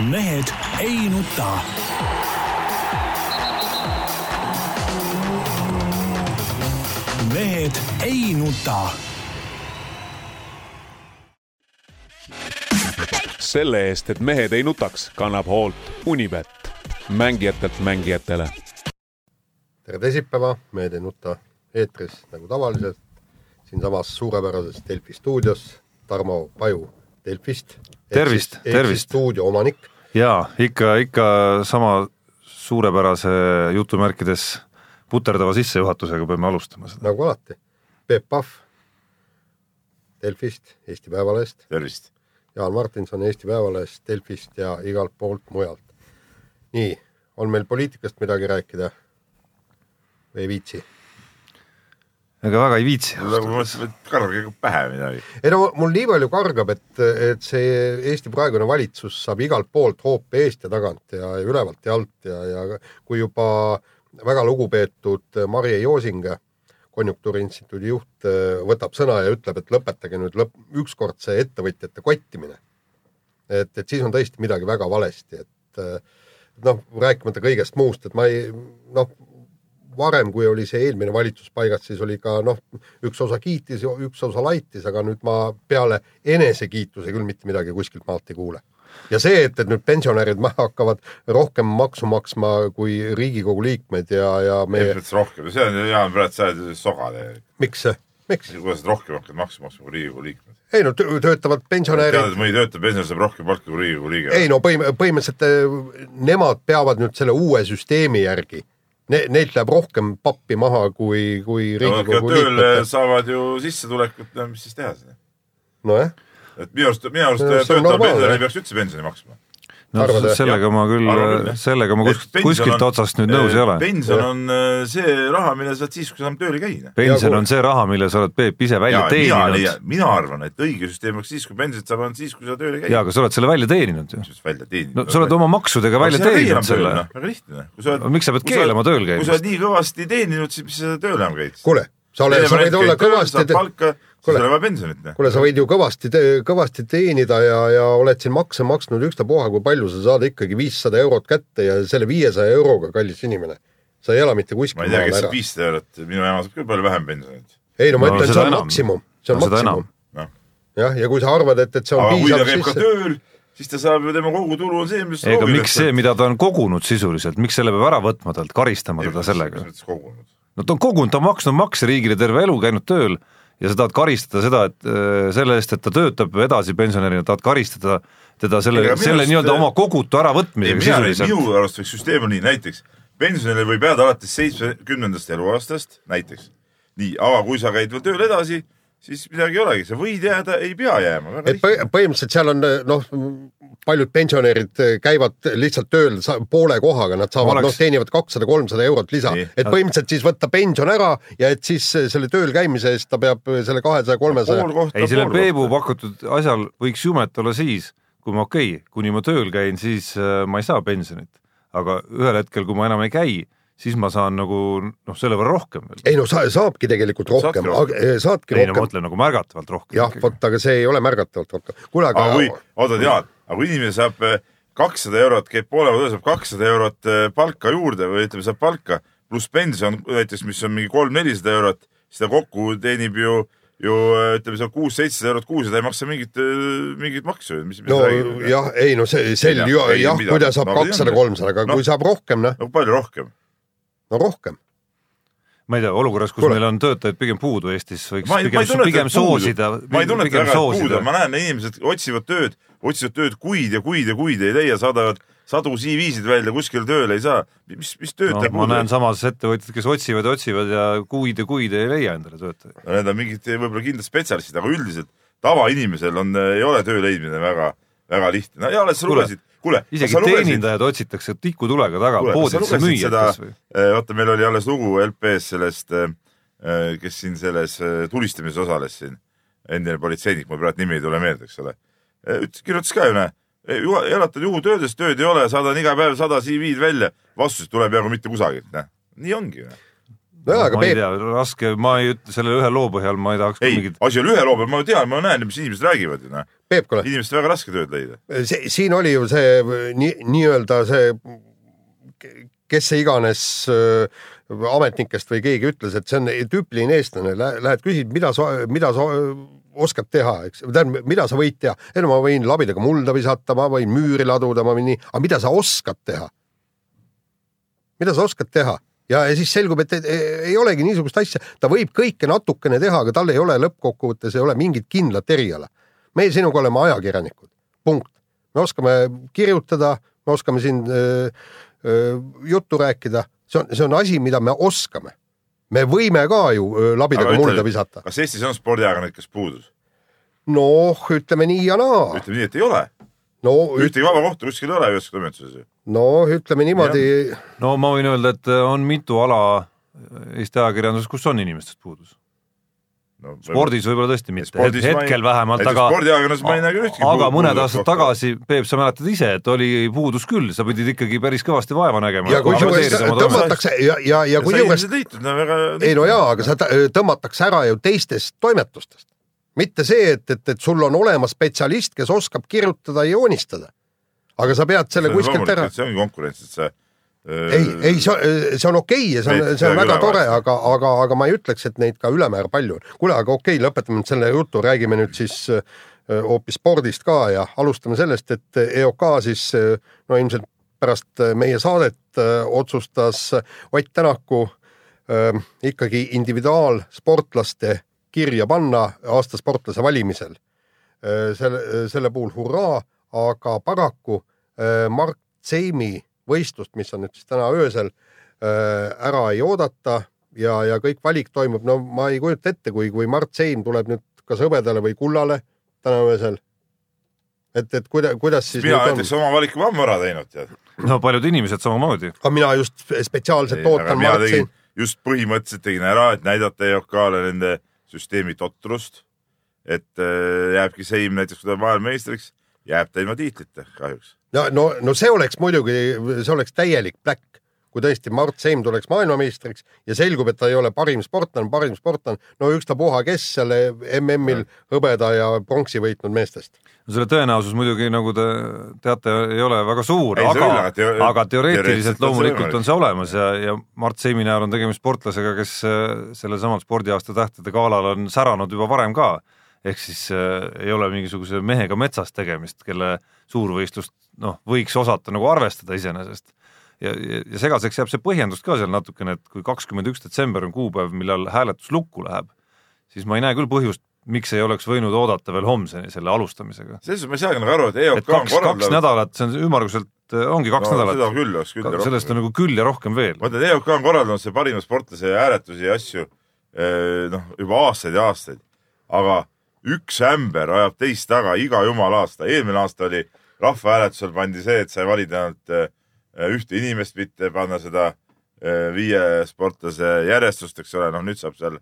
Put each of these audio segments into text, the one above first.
mehed ei nuta. mehed ei nuta. selle eest, et mehed ei nutaks, kannab hoolt Unibet, mängijatelt mängijatele. tere teisipäeva, Mehed ei nuta eetris nagu tavaliselt. siinsamas suurepärases Delfi stuudios Tarmo Paju Delfist. Tervist, tervist. stuudio omanik. jaa, ikka, ikka sama suurepärase jutumärkides puterdava sissejuhatusega peame alustama seda. nagu alati. Peep Pahv Delfist, Eesti Päevalehest. tervist. Jaan Martinson Eesti Päevalehest, Delfist ja igalt poolt mujalt. nii, on meil poliitikast midagi rääkida? või ei viitsi? Ega väga ei viitsi. nagu mõtlesin, et kargage pähe midagi. ei no mul nii palju kargab, et, et see Eesti praegune valitsus saab igalt poolt hoopi eest ja tagant ja, ja ülevalt ja alt ja, ja kui juba väga lugupeetud Marje Joosing, konjunktuuriinstituudi juht, võtab sõna ja ütleb, et lõpetage nüüd lõpp, ükskord see ettevõtjate kottimine. et, et siis on tõesti midagi väga valesti, et noh, rääkimata kõigest muust, et ma ei noh, varem, kui oli see eelmine valitsus paigas, siis oli ka noh, üks osa kiitis, üks osa laitis, aga nüüd ma peale enesekiituse küll mitte midagi kuskilt maalt ei kuule. ja see, et, et nüüd pensionärid hakkavad rohkem maksu maksma kui Riigikogu liikmed ja, ja meie. meie. rohkem, see on, Jaan, praegu sa oled soga tegelikult. miks see, miks? kuidas rohkem hakkad maksu maksma kui Riigikogu liikmed? ei no töötavad pensionärid. mõni töötav pensionär saab rohkem palka kui Riigikogu liige? ei no põhim-, põhimõtteliselt nemad peavad nüüd selle uue süsteemi järgi ne, neilt läheb rohkem pappi maha kui, kui Riigikogu no, liikmetel. saavad ju sissetulekut, no mis siis teha siis? nojah. et minu arust, minu arust töötav pensionär ei peaks üldse pensioni maksma no Arvad, sellega ma küll, sellega ma kuskilt, kuskilt otsast nüüd nõus ei ole. pension on äh, see raha, mille sa saad siis, kui sa enam tööl ei käi. pension on see raha, mille sa oled, Peep, ise välja ja, teeninud. mina arvan, et õige süsteem oleks siis, kui pensionit saab ainult siis, kui sa tööl ei käi. jaa, aga sa oled selle välja teeninud ju. välja teeninud? no sa oled oma maksudega välja teeninud selle. väga lihtne. miks sa pead keelama tööl käimist? kui sa oled nii kõvasti teeninud, siis mis sa tööl enam käid? kuule, sa oled, sa võid olla kõvasti palka kuule, on vaja pensionit. kuule, sa võid ju kõvasti, kõvasti teenida ja, ja oled siin makse maksnud ükstapuha, kui palju sa saad ikkagi viissada eurot kätte ja selle viiesaja euroga, kallis inimene, sa ei ela mitte kuskil. ma ei tea, kes saab viissada eurot, minu ema saab küll palju vähem pensionit. ei no ma ütlen no,, see on enam. maksimum, see on no, maksimum. jah, ja kui sa arvad, et, et see on aga piisav, siis. tööl siis ta saab ju, tema kogutulu on see, mis ega miks see, mida ta on kogunud sisuliselt, miks selle peab ära võtma talt, karistama teda sellega? no ta on kogunud, ta on maksnud makse riigile terve elu, käinud tööl ja sa tahad karistada seda, et äh, selle eest, et ta töötab edasi pensionärina, tahad karistada teda selle, selle nii-öelda oma kogutu äravõtmisega sisuliselt. minu arust võiks süsteem on nii, näiteks pensionile võib jääda alates seitsmekümnendast eluaastast, näiteks. nii, aga kui sa käid veel tööl edasi, siis midagi ei olegi, sa võid jääda, ei pea jääma. et põhimõtteliselt seal on noh, paljud pensionärid käivad lihtsalt tööl poole kohaga, nad saavad Oleks... noh, teenivad kakssada, kolmsada eurot lisa, et põhimõtteliselt siis võtta pension ära ja et siis selle tööl käimise eest ta peab selle kahesaja, kolmesaja. ei, sellel Peebu pakutud asjal võiks jumet olla siis, kui ma okei okay,, kuni ma tööl käin, siis äh, ma ei saa pensionit, aga ühel hetkel, kui ma enam ei käi siis ma saan nagu noh, selle võrra rohkem veel. ei no sa, saabki tegelikult rohkem, eh, saadki ei, rohkem. no ma mõtlen nagu märgatavalt rohkem. jah, vot, aga see ei ole märgatavalt rohkem. kuule, aga. aga kui, oota, Jaan, aga kui inimene saab eh, kakssada eurot, käib poole võrra, saab kakssada eurot eh, palka juurde või ütleme, saab palka pluss pension näiteks, mis on mingi kolm-nelisada eurot, siis ta kokku teenib ju ju ütleme, on kuus-seitsesada eurot kuus ja ta ei maksa mingit, mingit maksu. no jah, ei no see, sel ju, jah, kui ta saab kakssada, kolmsada, aga no, kui saab rohkem, noh. no palju rohkem? No rohkem. ma ei tea, olukorras, kus Kule. meil on töötajaid pigem puudu Eestis, võiks ma ei, pigem, ma pigem soosida. ma ei väga, et puudu on, ma näen, inimesed otsivad tööd, otsivad tööd kuid ja kuid ja kuid ei leia, saadavad sadu CV-sid välja, kuskil tööle ei saa. mis, mis tööd no, teeb ma näen samas ettevõtjad, kes otsivad ja otsivad ja kuid ja kuid ei leia endale töötajaid. no need on mingid võib-olla kindlad spetsialistid, aga üldiselt tavainimesel on, ei ole töö leidmine väga, väga lihtne. no ja alles sa lugesid kuule. isegi teenindajad otsitakse tikutulega taga poodidesse müüjateks või? Eh, vaata, meil oli alles lugu LP-s sellest, eh, eh, kes siin selles tulistamises osales siin, endine politseinik, mul praegu nimi ei tule meelde, eks ole. ütles, kirjutas ka ju, näe, elatad juhutöödes, tööd ei ole, saadan iga päev sada CV-d välja, vastused tuleb peaaegu mitte kusagilt, näe. nii ongi ju nojah, aga ma ei Peep, raske, ma ei ütle selle ühe loo põhjal, ma ei tahaks ei mingit, asi on ühe loo peal, ma ju tean, ma näen, mis inimesed räägivad ju noh. Peep, kuule, inimestel väga raske tööd leida. see, siin oli ju see nii, nii-öelda see, kes see iganes äh, ametnikest või keegi ütles, et see on tüüpiline eestlane, lähed küsid, mida sa, mida sa oskad teha, eks, tähendab, mida sa võid teha. ei no ma võin labidaga mulda visata, ma võin müüri laduda, ma võin nii, aga mida sa oskad teha? mida sa oskad teha? ja, ja siis selgub, et ei, olegi niisugust asja, ta võib kõike natukene teha, aga tal ei ole lõppkokkuvõttes ei ole mingit kindlat eriala. meie sinuga oleme ajakirjanikud, punkt. me oskame kirjutada, me oskame siin öö, öö, juttu rääkida, see on, see on asi, mida me oskame. me võime ka ju öö, labidaga mulda visata. kas Eestis on spordiajakirjanik, kes puudus? noh, ütleme nii ja naa. ütleme nii, et ei ole. no, ühtegi vaba kohta kuskil ei ole toimetuses ju. No ütleme niimoodi, no ma võin öelda, et on mitu ala Eesti ajakirjanduses, kus on inimestest puudus. no,. spordis võib-olla tõesti mitte, ma ei- hetkel vähemalt, aga spordiajakirjanduses ma ei näe küll ühtegi aga mõned aastad tagasi, Peep, sa mäletad ise, et oli puudus küll, sa pidid ikkagi päris kõvasti vaeva nägema. ja kusjuures tõmmatakse ja, ja, ja kusjuures ei no jaa, aga sa tõmmatakse ära ju teistest toimetustest. mitte see, et, et, et sul on olemas spetsialist, kes oskab kirjutada ja joonistada. Aga sa pead selle kuskilt ära. see ongi konkurents, et see. ei, ei, see, see on okei ja see on, see on väga tore, aga, aga, aga ma ei ütleks, et neid ka ülemäära palju on. kuule, aga okei lõpetame nüüd selle jutu, räägime nüüd siis äh, hoopis spordist ka ja alustame sellest, et EOK siis äh, no ilmselt pärast äh, meie saadet äh, otsustas Ott Tänaku äh, ikkagi individuaalsportlaste kirja panna aasta sportlase valimisel. selle, selle puhul hurraa, aga paraku äh, Mart Seimi võistlust, mis on nüüd siis täna öösel, ära ei oodata ja, ja kõik valik toimub, no ma ei kujuta ette, kui, kui Mart Seim tuleb nüüd kas hõbedale või kullale täna öösel. et, et kuida-, kuidas siis mina näiteks? oma valiku ammu ära teinud, tead. no paljud inimesed samamoodi. aga mina just spetsiaalselt aga ootan Mart Seim,, just põhimõtteliselt tegin ära, et näidata EOK-le nende süsteemi totrust. et äh, jääbki Seim näiteks, kui ta on maailmameistriks, jääb ta ilma tiitlita kahjuks. no, no, no see oleks muidugi, see oleks täielik pläkk, kui tõesti Mart Seim tuleks maailmameistriks ja selgub, et ta ei ole parim sportlane, parim sportlane, no ükstapuha, kes selle MM-il hõbeda ja pronksi võitnud meestest. no selle tõenäosus muidugi, nagu te teate, ei ole väga suur, aga aga teo-, aga teoreetiliselt loomulikult on see olemas ja, ja Mart Seimi näol on tegemist sportlasega, kes äh, sellel samal spordiaasta tähtede galal on säranud juba varem ka. Ehk siis äh, ei ole mingisuguse mehega metsas tegemist, kelle suurvõistlust noh, võiks osata nagu arvestada iseenesest. ja, ja, ja segaseks jääb see põhjendus ka seal natukene, et kui kakskümmend üks detsember on kuupäev, millal hääletus lukku läheb, siis ma ei näe küll põhjust, miks ei oleks võinud oodata veel homseni selle alustamisega. selles suhtes ma ei saagi nagu aru, et EOK et kaks, kaks nädalat, see on ümmarguselt, ongi kaks no, seda nädalat, küll oleks küll. sellest on nagu küll ja rohkem veel. ütlen, et EOK on korraldanud see parima sportlase hääletusi ja asju eh, noh, juba aastaid ja aastaid, aga üks ämber ajab teist taga iga jumala aasta, eelmine aasta oli rahvahääletusel pandi see, et sai valida ainult eh, ühte inimest, mitte panna seda eh, viie sportlase järjestust, eks ole, noh nüüd saab seal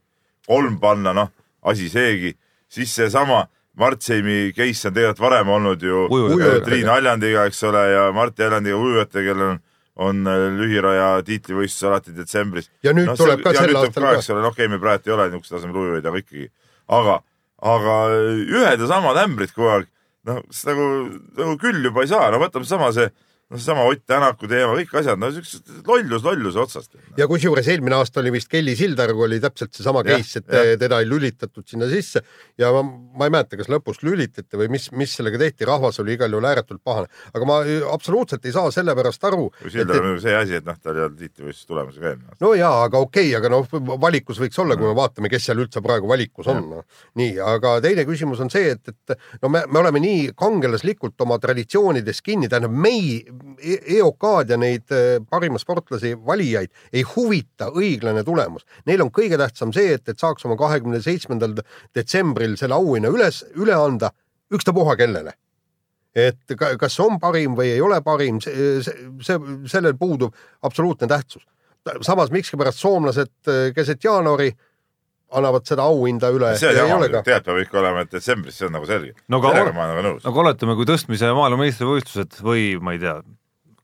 kolm panna, noh asi seegi, siis seesama Mart Seimi case on tegelikult varem olnud ju Ujujatega. eh, Triin Aljandiga, eks ole, ja Mart Aljandiga ujujatega, kellel on on äh, lühiraja tiitlivõistlus alati detsembris. Ja nüüd tuleb ka ja sel aastal ka, ka. eks ole, noh, okei, meil praegu ei ole niisuguse tasemel ujujaid, aga ikkagi, aga, aga ühed ja samad ämbrid kogu aeg, noh, nagu, nagu küll juba ei saa, no võtame sama see, noh, seesama Ott Tänaku teema, kõik asjad, no siuksed lollus lolluse otsast. ja kusjuures eelmine aasta oli vist Kelly Sildaruga oli täpselt seesama case, et jah. teda ei lülitatud sinna sisse ja ma, ma ei mäleta, kas lõpus lülitati või mis, mis sellega tehti, rahvas oli igal juhul ääretult pahane, aga ma absoluutselt ei saa selle pärast aru. Sildar on muidugi see asi, et noh, tal ei olnud tiitlivõistluse tulemusi ka eelmine aasta. no jaa, aga okei okay,, aga noh, valikus võiks olla, kui me vaatame, kes seal üldse praegu valikus on no.. nii, aga teine küsimus on see, et, et no me, me oleme nii kangelaslikult oma traditsioonides kinni, tähendab mei-, EOK-d ja neid eh, parima sportlasi valijaid ei huvita õiglane tulemus. Neil on kõige tähtsam see, et, et saaks oma kahekümne seitsmendal detsembril selle auhinna üles, üle anda ükstapuha kellele et ka, kas on parim või ei ole parim, see, see, sellel puudub absoluutne tähtsus. samas miskipärast soomlased eh, keset jaanuari annavad seda auhinda üle. see on jama, tegelikult peab ikka olema, et detsembris, see on nagu selge. No aga- sellega ma olen nagu nõus. nagu oletame, kui tõstmise maailmameistrivõistlused või ma ei tea,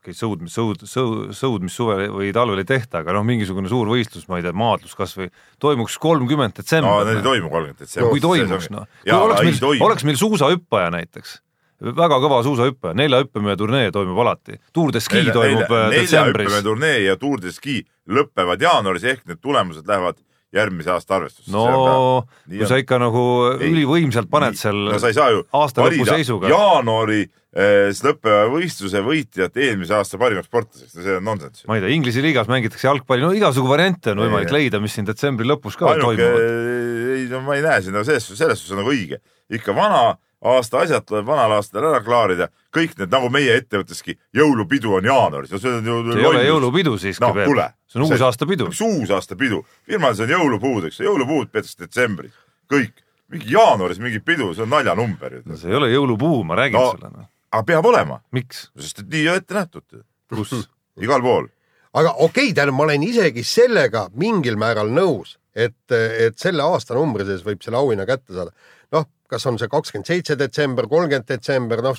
okei sõud, sõud, sõud, sõud, mis suvel või talvel ei tehta, aga noh, mingisugune suur võistlus, ma ei tea, maadlus kas või toimuks kolmkümmend detsember no need ei toimu kolmkümmend detsember. kui toimuks, noh. kui oleks meil, oleks meil suusahüppaja näiteks väga kõva suusahüppaja, nelja hüppemehe turnee toimub alati. Tour de Ski nelja, toimub nelja, äh, detsembris. nelja hüppemehe turnee ja Tour de Ski lõpevad jaanuaris ehk need tulemused lähevad järgmise aasta arvestusse. no kui sa ikka nagu ei, ülivõimsalt paned seal no, sa ei saa ju aasta lõpu seisuga. jaanuari eh, lõppeva võistluse võitjat eelmise aasta parimaks sportlaseks, no see on nonsenss. ma ei tea, Inglise liigas mängitakse jalgpalli, no igasugu variante on võimalik leida, mis siin detsembri lõpus ka Ainuke, toimuvad. ei no ma ei näe seda selles, selles suhtes on nagu õige, ikka vana aasta asjad tuleb vanal aastal ära klaarida, kõik need nagu meie ettevõtteski, jõulupidu on jaanuaris, see on ju see ei ole jõulupidu siiski no,, Peep. see on uusaastapidu. mis uusaastapidu, firmas on jõulupuud, eks, jõulupuud peetakse detsembris, kõik. mingi jaanuaris mingi pidu, see on naljanumber no,. see ei ole jõulupuu, ma räägin no, sulle no.. aga peab olema. miks? sest et nii on ette nähtud. kus? igal pool. aga okei okay,, tähendab, ma olen isegi sellega mingil määral nõus, et, et selle aastanumbri sees võib selle auhinna kätte saada. Noh, kas on see kakskümmend seitse detsember, kolmkümmend detsember, noh,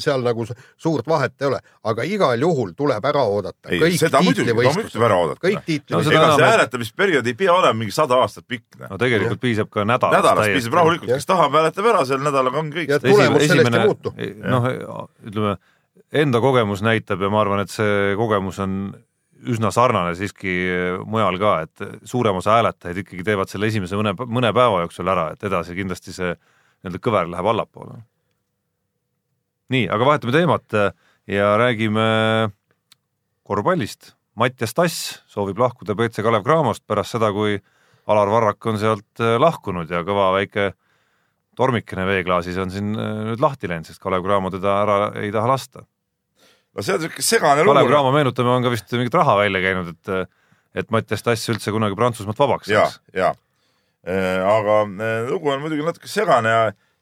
seal nagu suurt vahet ei ole, aga igal juhul tuleb ära oodata. ei, seda muidugi, loomulikult tuleb ära oodata. kõik tiitlid no,. ega see hääletamisperiood ei pea olema mingi sada aastat pikk. no tegelikult ja. piisab ka nädalast. nädalast piisab rahulikult, kes tahab, hääletab ära, selle nädalaga on kõik. ja tulemus sellest ei muutu. noh, ütleme enda kogemus näitab ja ma arvan, et see kogemus on üsna sarnane siiski mujal ka, et suurem osa hääletajaid ikkagi teevad selle esimese mõne, mõne päeva jooksul ära, et edasi kindlasti see nii-öelda kõver läheb allapoole. nii, aga vahetame teemat ja räägime korvpallist. Mattias Tass soovib lahkuda BC Kalev Cramost pärast seda, kui Alar Varrak on sealt lahkunud ja kõva väike tormikene veeklaasis on siin nüüd lahti läinud, sest Kalev Cramo teda ära ei taha lasta no see on niisugune segane lugu. Kalev Cramo, meenutame, on ka vist mingit raha välja käinud, et et Mattias Tass üldse kunagi Prantsusmaalt vabaks saaks. ja, ja äh, aga äh, lugu on muidugi natuke segane ja,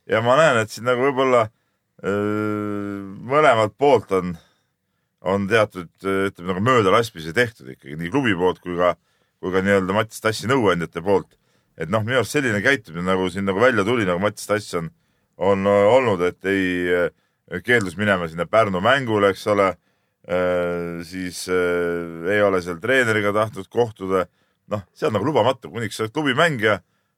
ja ma näen, et siin nagu võib-olla äh, mõlemalt poolt on, on teatud ütleme nagu möödalaskmisi tehtud ikkagi nii klubi poolt kui ka, kui ka nii-öelda Mattias Tassi nõuandjate poolt. et noh, minu arust selline käitumine, nagu siin nagu välja tuli, nagu Mattias Tass on, on olnud, et ei keeldus minema sinna Pärnu mängule, eks ole, äh, siis äh, ei ole seal treeneriga tahtnud kohtuda. noh, see on nagu lubamatu, kuniks sa oled klubimängija,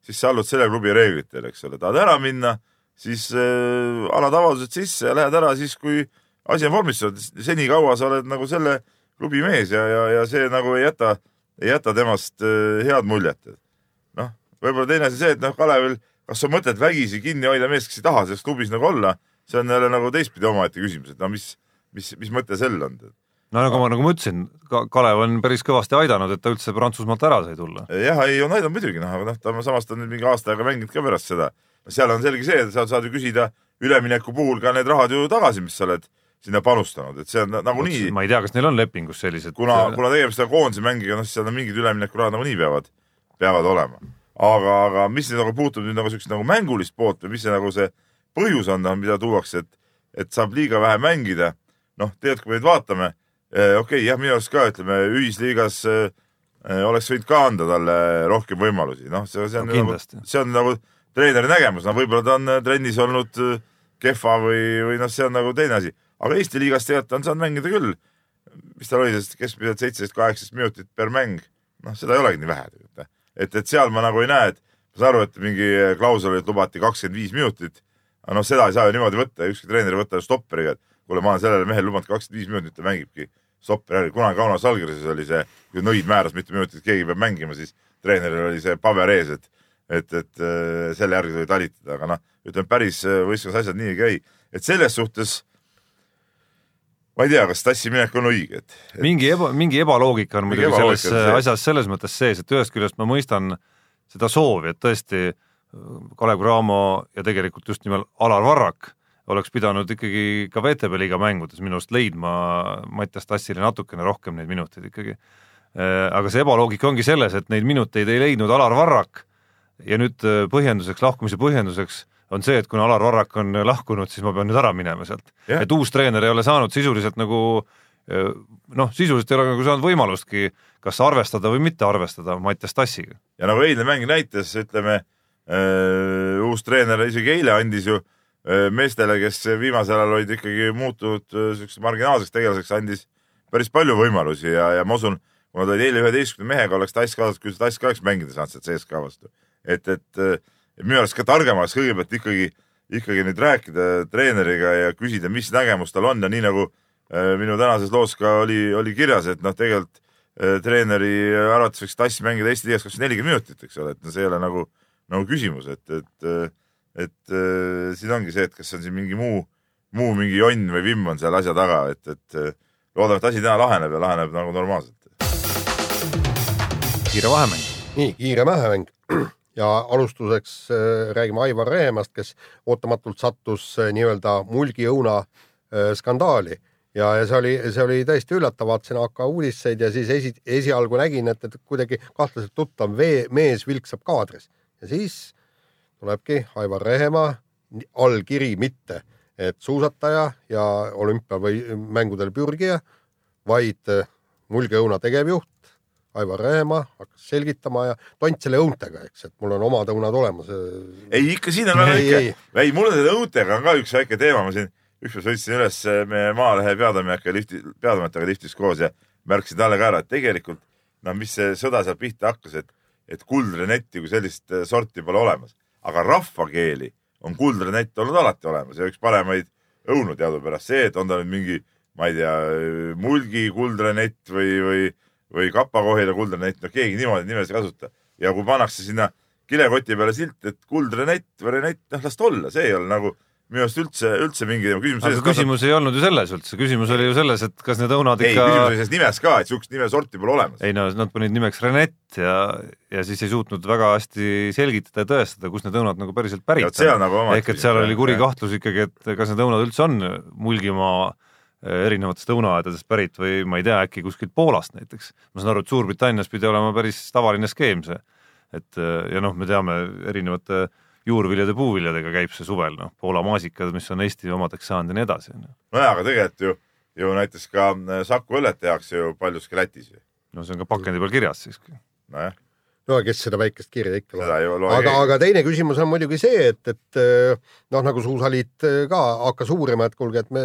siis sa allud selle klubi reeglitele, eks ole, tahad ära minna, siis äh, annad avaldused sisse ja lähed ära siis, kui asi on vormistatud. senikaua sa oled nagu selle klubi mees ja, ja, ja see nagu ei jäta, ei jäta temast head muljet. noh, võib-olla teine asi see, et noh, Kalevil, kas on mõtet vägisi kinni hoida meest, kes ei taha selles klubis nagu olla see on jälle nagu teistpidi omaette küsimus, et no mis, mis, mis mõte sel on? no nagu ma, nagu ma ütlesin, Kalev on päris kõvasti aidanud, et ta üldse Prantsusmaalt ära sai tulla. jah, ei on aidanud muidugi, noh, aga noh, ta samas ta on nüüd mingi aasta aega mänginud ka pärast seda. seal on selge see, et sa saad ju küsida ülemineku puhul ka need rahad ju tagasi, mis sa oled sinna panustanud, et see on nagunii. ma ei tea, kas neil on lepingus sellised. kuna, kuna tegemist on koondise mängiga, noh, siis seal on mingid üleminekurahad nagunii peavad, peavad olema. aga, aga mis nagu puutub nüüd nagu siukest nagu mängulist poolt või mis see nagu see põhjus on, mida tuuakse, et, et saab liiga vähe mängida. noh, tegelikult kui me nüüd vaatame eh,, okei okay,, jah, minu arust ka ütleme ühisliigas eh, oleks võinud ka anda talle rohkem võimalusi, noh, see, see on no, nagu, see on nagu treeneri nägemus, no võib-olla ta on eh, trennis olnud eh, kehva või, või noh, see on nagu teine asi. aga Eesti liigas tegelikult on saanud mängida küll. mis tal oli, keskmiselt seitseteist, kaheksateist minutit per mäng. noh, seda ei olegi nii vähe tegelikult. et, et seal ma nagu ei näe, et ma saan aru, et mingi klausel, et lubati kakskümmend viis minutit aga noh, seda ei saa ju niimoodi võtta, ükski treener ei võta stopperiga, et kuule, ma olen sellele mehele lubanud kakskümmend viis minutit, ta mängibki stopperi kunagi Kaunas Algirises oli see, kui nõid määras mitu minutit, keegi peab mängima, siis treeneril oli see paber ees, et et, et äh, selle järgi tuli talitada, aga noh, ütleme päris äh, võistluses asjad nii ei käi. et selles suhtes ma ei tea, kas tassi minek on õige, et, et.... mingi eba, mingi ebaloogika on muidugi selles asjas selles mõttes sees, et ühest küljest ma mõistan seda soovi, et tõesti Kalev Cramo ja tegelikult just nimelt Alar Varrak oleks pidanud ikkagi ka VTB liiga mängudes minu arust leidma Mattias Tassile natukene rohkem neid minuteid ikkagi. Äh, aga see ebaloogika ongi selles, et neid minuteid ei leidnud Alar Varrak ja nüüd äh, põhjenduseks, lahkumise põhjenduseks on see, et kuna Alar Varrak on lahkunud, siis ma pean nüüd ära minema sealt yeah.. et uus treener ei ole saanud sisuliselt nagu äh, noh, sisuliselt ei ole nagu saanud võimalustki kas arvestada või mitte arvestada Mattias Tassiga. ja nagu eilne mäng näitas, ütleme Äh, uus treener isegi eile andis ju meestele, kes viimasel ajal olid ikkagi muutunud siukseks marginaalseks tegelaseks, andis päris palju võimalusi ja, ja ma usun, kui nad olid eile üheteistkümne mehega, oleks Tass kaasas, küll Tass ka oleks mängida saanud sealt CSKA vastu. et, et minu arust ka targem oleks kõigepealt ikkagi, ikkagi nüüd rääkida treeneriga ja küsida, mis nägemus tal on ja nii nagu minu tänases loos ka oli, oli kirjas, et noh, tegelikult treeneri arvates võiks Tass mängida Eesti liigas kakskümmend nelikümmend minutit, eks ole, et no see ei ole nagu, nagu küsimus, et, et et siin ongi see, et kas on siin mingi muu, muu mingi jonn või vimm on seal asja taga, et, et loodame, et asi täna laheneb ja laheneb nagu normaalselt. kiire vahemäng. nii, kiire vahemäng ja alustuseks äh, räägime Aivar Rehemast, kes ootamatult sattus äh, nii-öelda mulgiõuna äh, skandaali ja, ja see oli, see oli täiesti üllatav, vaatasin AK uudiseid ja siis esi, esialgu nägin, et, et kuidagi kahtlaselt tuttav vee, mees vilksab kaadris ja siis tulebki Aivar Rehemaa allkiri mitte, et suusataja ja olümpiamängudel pürgija, vaid äh, mulgeõuna tegevjuht Aivar Rehemaa hakkas selgitama ja tont selle õuntega, eks, et mul on omad õunad olemas. ei, ikka siin on väga väike, ei mul on selle õuntega on ka üks väike teema, ma siin ükspäev sõitsin üles meie Maalehe peatoimetajaga lifti, peatoimetajaga liftis koos ja märkasin talle ka ära, et tegelikult no mis see sõda seal pihta hakkas, et, et kuldrenetti kui sellist sorti pole olemas aga rahvakeeli on kuldrenett olnud alati olemas ja üks paremaid õunu teadupärast see, et on ta nüüd mingi, ma ei tea, mulgi kuldrenett või, või, või kapakohila kuldrenett, no keegi niimoodi nimesid ei kasuta. ja kui pannakse sinna kilekoti peale silt, et kuldrenett või renett, noh las ta olla, see ei ole nagu minu arust üldse, üldse mingi teema. küsimus, aga küsimus ei olnud ju selles üldse, küsimus oli ju selles, et kas need õunad ikka. ei, küsimus oli selles nimes ka, et siukest nimesorti pole olemas. ei no nad panid nimeks Renett ja, ja siis ei suutnud väga hästi selgitada ja tõestada, kust need õunad nagu päriselt pärit on. Nagu ehk et seal oli kuri kahtlus ikkagi, et kas need õunad üldse on Mulgimaa eh, erinevatest õunaaedadest pärit või ma ei tea, äkki kuskilt Poolast näiteks. ma saan aru, et Suurbritannias pidi olema päris tavaline skeem see, et eh, ja noh, me teame erinevate äh, juurviljade, puuviljadega käib see suvel, noh, Poola maasikad, mis on Eesti omadeks saanud ja nii edasi. nojah, aga tegelikult ju, ju näiteks ka äh, Saku õllet tehakse ju paljuski Lätis ju. no see on ka pakendi peal kirjas siiski. nojah no kes seda väikest kirja ikka loeb. aga, aga teine küsimus on muidugi see, et, et äh, noh, nagu Suusaliit äh, ka hakkas uurima, et kuulge, et me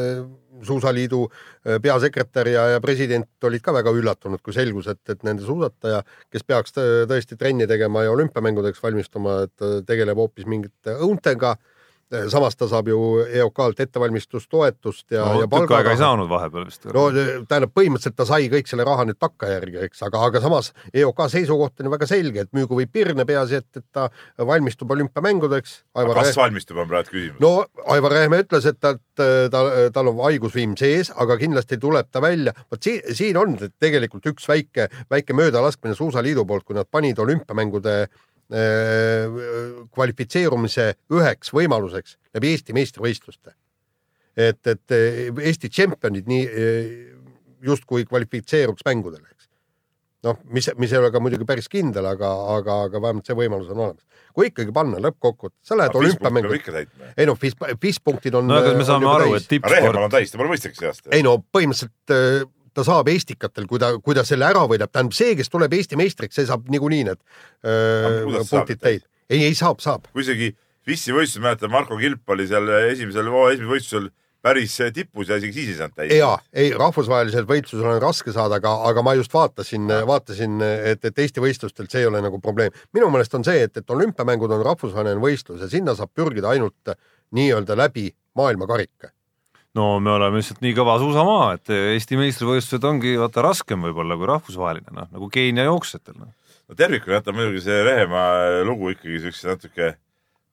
Suusaliidu äh, peasekretär ja, ja president olid ka väga üllatunud, kui selgus, et, et nende suusataja, kes peaks tõesti trenni tegema ja olümpiamängudeks valmistuma, et tegeleb hoopis mingite õuntega samas ta saab ju EOK-lt ettevalmistustoetust ja no,, ja palga. ei saanud vahepeal vist. no tähendab, põhimõtteliselt ta sai kõik selle raha nüüd takkajärgi, eks, aga, aga samas EOK seisukoht on ju väga selge, et müügu võib pirne, peaasi, et, et ta valmistub olümpiamängudeks. kas Rehm... valmistub, on praegu küsimus. no Aivar Rehm ütles, et ta, ta, tal on haigusviim sees, aga kindlasti tuleb ta välja. vot siin, siin on tegelikult üks väike, väike möödalaskmine Suusaliidu poolt, kui nad panid olümpiamängude Äh, kvalifitseerumise üheks võimaluseks läbi Eesti meistrivõistluste. et, et äh, Eesti tšempionid nii äh, justkui kvalifitseeruks mängudele, eks. noh, mis, mis ei ole ka muidugi päris kindel, aga, aga, aga vähemalt see võimalus on olemas. kui ikkagi panna lõppkokkuvõttes, sa lähed olümpiamängudele. ei noh, FIS, FIS punktid on. no aga me saame aru, et tippsport. Rehemal on täis, ta pole mõistlik see aasta. ei no põhimõtteliselt ta saab Estikatel, kui ta, kui ta selle ära võidab, tähendab see, kes tuleb Eesti meistriks, see saab niikuinii need öö, punktid täis. ei, ei saab, saab. kui isegi FIS-i võistlusel mäletan, Marko Kilp oli seal esimesel, esimesel võistlusel päris tipus ja isegi siis ei saanud täis. ja, ei rahvusvahelisel võistlusel on raske saada, aga, aga ma just vaatasin, vaatasin, et, et Eesti võistlustelt see ei ole nagu probleem. minu meelest on see, et, et olümpiamängud on rahvusvaheline võistlus ja sinna saab pürgida ainult nii-öelda läbi maailmakarika no me oleme lihtsalt nii kõva suusamaa, et Eesti meistrivõistlused ongi vaata raskem võib-olla kui rahvusvaheline, noh nagu Keenia jooksjatel no.. no tervikuna jätab muidugi see Rehemaa lugu ikkagi siukse natuke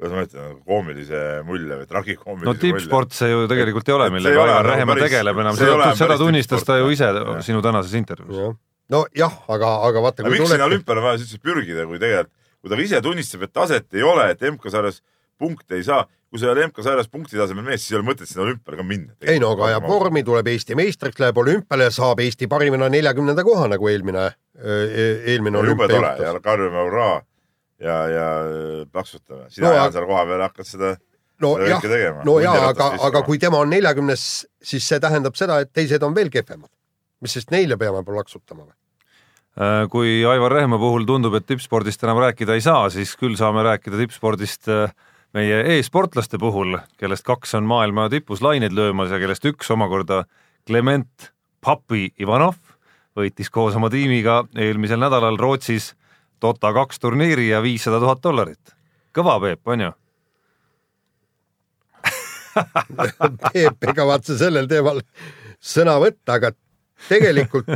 kuidas ma ütlen, koomilise mulje või tragikoomilise no tippsport see ju tegelikult ei ole, millega Aivar Rehemaa tegeleb enam, seda, seda tunnistas ta ju ise ja. sinu tänases intervjuus. nojah, aga, aga vaata miks sinna olümpiale vaja siis pürgida, kui tegelikult, kui ta ise tunnistab, et taset ei ole, et MK-sarjas punkte ei saa, kui sa ei ole MK-sarjas punkti tasemel mees, siis ei ole mõtet sinna olümpiale ka minna. ei no aga ajab vormi, tuleb Eesti meistriks, läheb olümpiale, saab Eesti parimana neljakümnenda koha nagu eelmine, eelmine olümpia juhtus. ja karjume hurraa ja, ja plaksutame. sina no, Jaan seal kohapeal hakkad seda no jah, no jaa, aga, aga kui tema on neljakümnes, siis see tähendab seda, et teised on veel kehvemad. mis sest neile peame plaksutama või? Äh, kui Aivar Rehemaa puhul tundub, et tippspordist enam rääkida ei saa, siis küll saame rääkida tippspordist äh, meie e-sportlaste puhul, kellest kaks on maailma tipus laineid löömas ja kellest üks omakorda Clement Papi Ivanov võitis koos oma tiimiga eelmisel nädalal Rootsis Dota kaks turniiri ja viissada tuhat dollarit. kõva, Peep, on ju? Peep ei kavatse sellel teemal sõna võtta, aga tegelikult,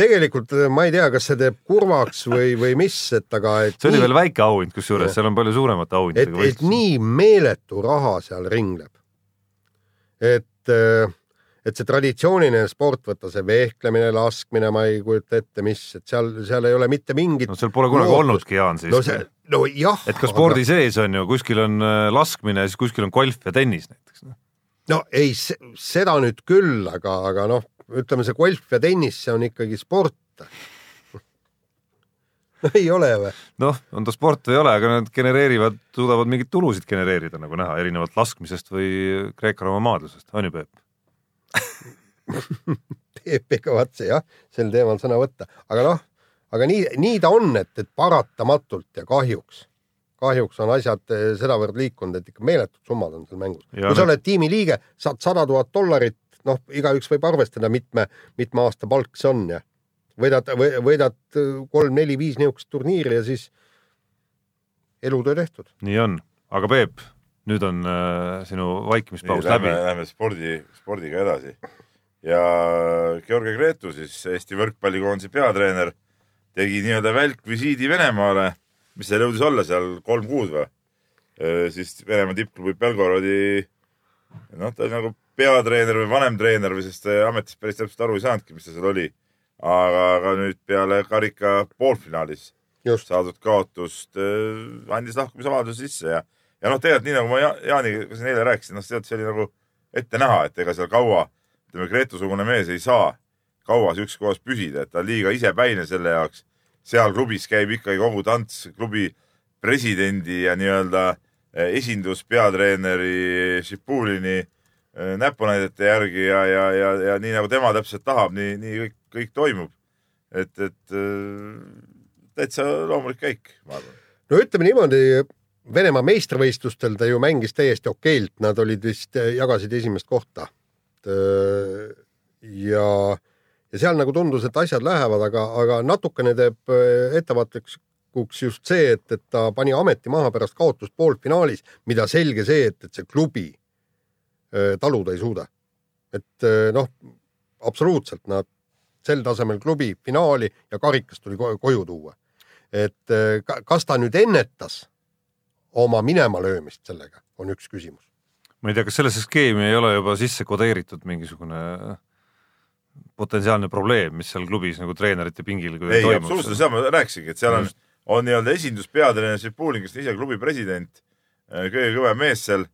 tegelikult ma ei tea, kas see teeb kurvaks või, või mis, et aga et see oli nii, veel väike auhind, kusjuures seal on palju suuremate auhindadega et, et nii meeletu raha seal ringleb. et, et see traditsiooniline sport, võtta see vehklemine, laskmine, ma ei kujuta ette, mis, et seal, seal ei ole mitte mingit no seal pole kunagi lootust. olnudki, Jaan, siis no see, no jah. et ka spordi aga... sees on ju, kuskil on äh, laskmine, siis kuskil on golf ja tennis näiteks. Noh. no ei, seda nüüd küll, aga, aga noh, ütleme see golf ja tennis, see on ikkagi sport no ei ole või? noh, on ta sport või ei ole, aga nad genereerivad, suudavad mingeid tulusid genereerida, nagu näha, erinevalt laskmisest või Kreeka-Rooma maadlusest, on ju, Peep Peep ei kavatse jah, sel teemal sõna võtta, aga noh, aga nii, nii ta on, et, et paratamatult ja kahjuks, kahjuks on asjad eh, sedavõrd liikunud, et ikka meeletud summad on seal mängus. kui sa oled tiimi liige, saad sada tuhat dollarit, noh, igaüks võib arvestada, mitme, mitme aasta palk see on ja võidad, võidad kolm-neli-viis niisugust turniiri ja siis elutöö tehtud. nii on, aga Peep, nüüd on äh, sinu vaikimispaus läbi. Lähme spordi, spordiga edasi ja Georgi Gretu siis Eesti võrkpallikoondise peatreener tegi nii-öelda välkvisiidi Venemaale, mis seal jõudis olla seal kolm kuud või? siis Venemaa tippklubi Belgorodi, noh, ta oli nagu peatreener või vanemtreener või sest ametist päris täpselt aru ei saanudki, mis ta seal oli aga, aga nüüd peale karika poolfinaalis Just. saadud kaotust äh, andis lahkumisavalduse sisse ja, ja noh, tegelikult nii nagu ma ja, Jaaniga siin eile rääkisin, noh, see oli nagu ette näha, et ega seal kaua, ütleme, Gretu-sugune mees ei saa kaua sihukeses kohas püsida, et ta on liiga isepäine selle jaoks. seal klubis käib ikkagi kogu tants klubi presidendi ja nii-öelda äh, esinduspeatreeneri Šipulini äh, näpunäidete järgi ja, ja, ja, ja nii nagu tema täpselt tahab, nii, nii kõik kõik toimub. et, et äh, täitsa loomulik käik, ma arvan. no ütleme niimoodi, Venemaa meistrivõistlustel ta ju mängis täiesti okeilt, nad olid vist, jagasid esimest kohta. Äh, ja, ja seal nagu tundus, et asjad lähevad, aga, aga natukene teeb äh, ettevaatlikuks just see, et, et ta pani ameti maha pärast kaotust poolfinaalis, mida selge see, et, et see klubi taluda ei suuda. et noh, absoluutselt nad sel tasemel klubi finaali ja karikas tuli koju tuua. et eh, kas ta nüüd ennetas oma minemalöömist sellega, on üks küsimus. ma ei tea, kas sellesse skeemi ei ole juba sisse kodeeritud mingisugune potentsiaalne probleem, mis seal klubis nagu treenerite pingil ei, absoluutselt, seda ma rääkisingi, et seal on, on nii-öelda esinduspeatreener Šipulin, kes on ise klubi president, kõige kõvem mees seal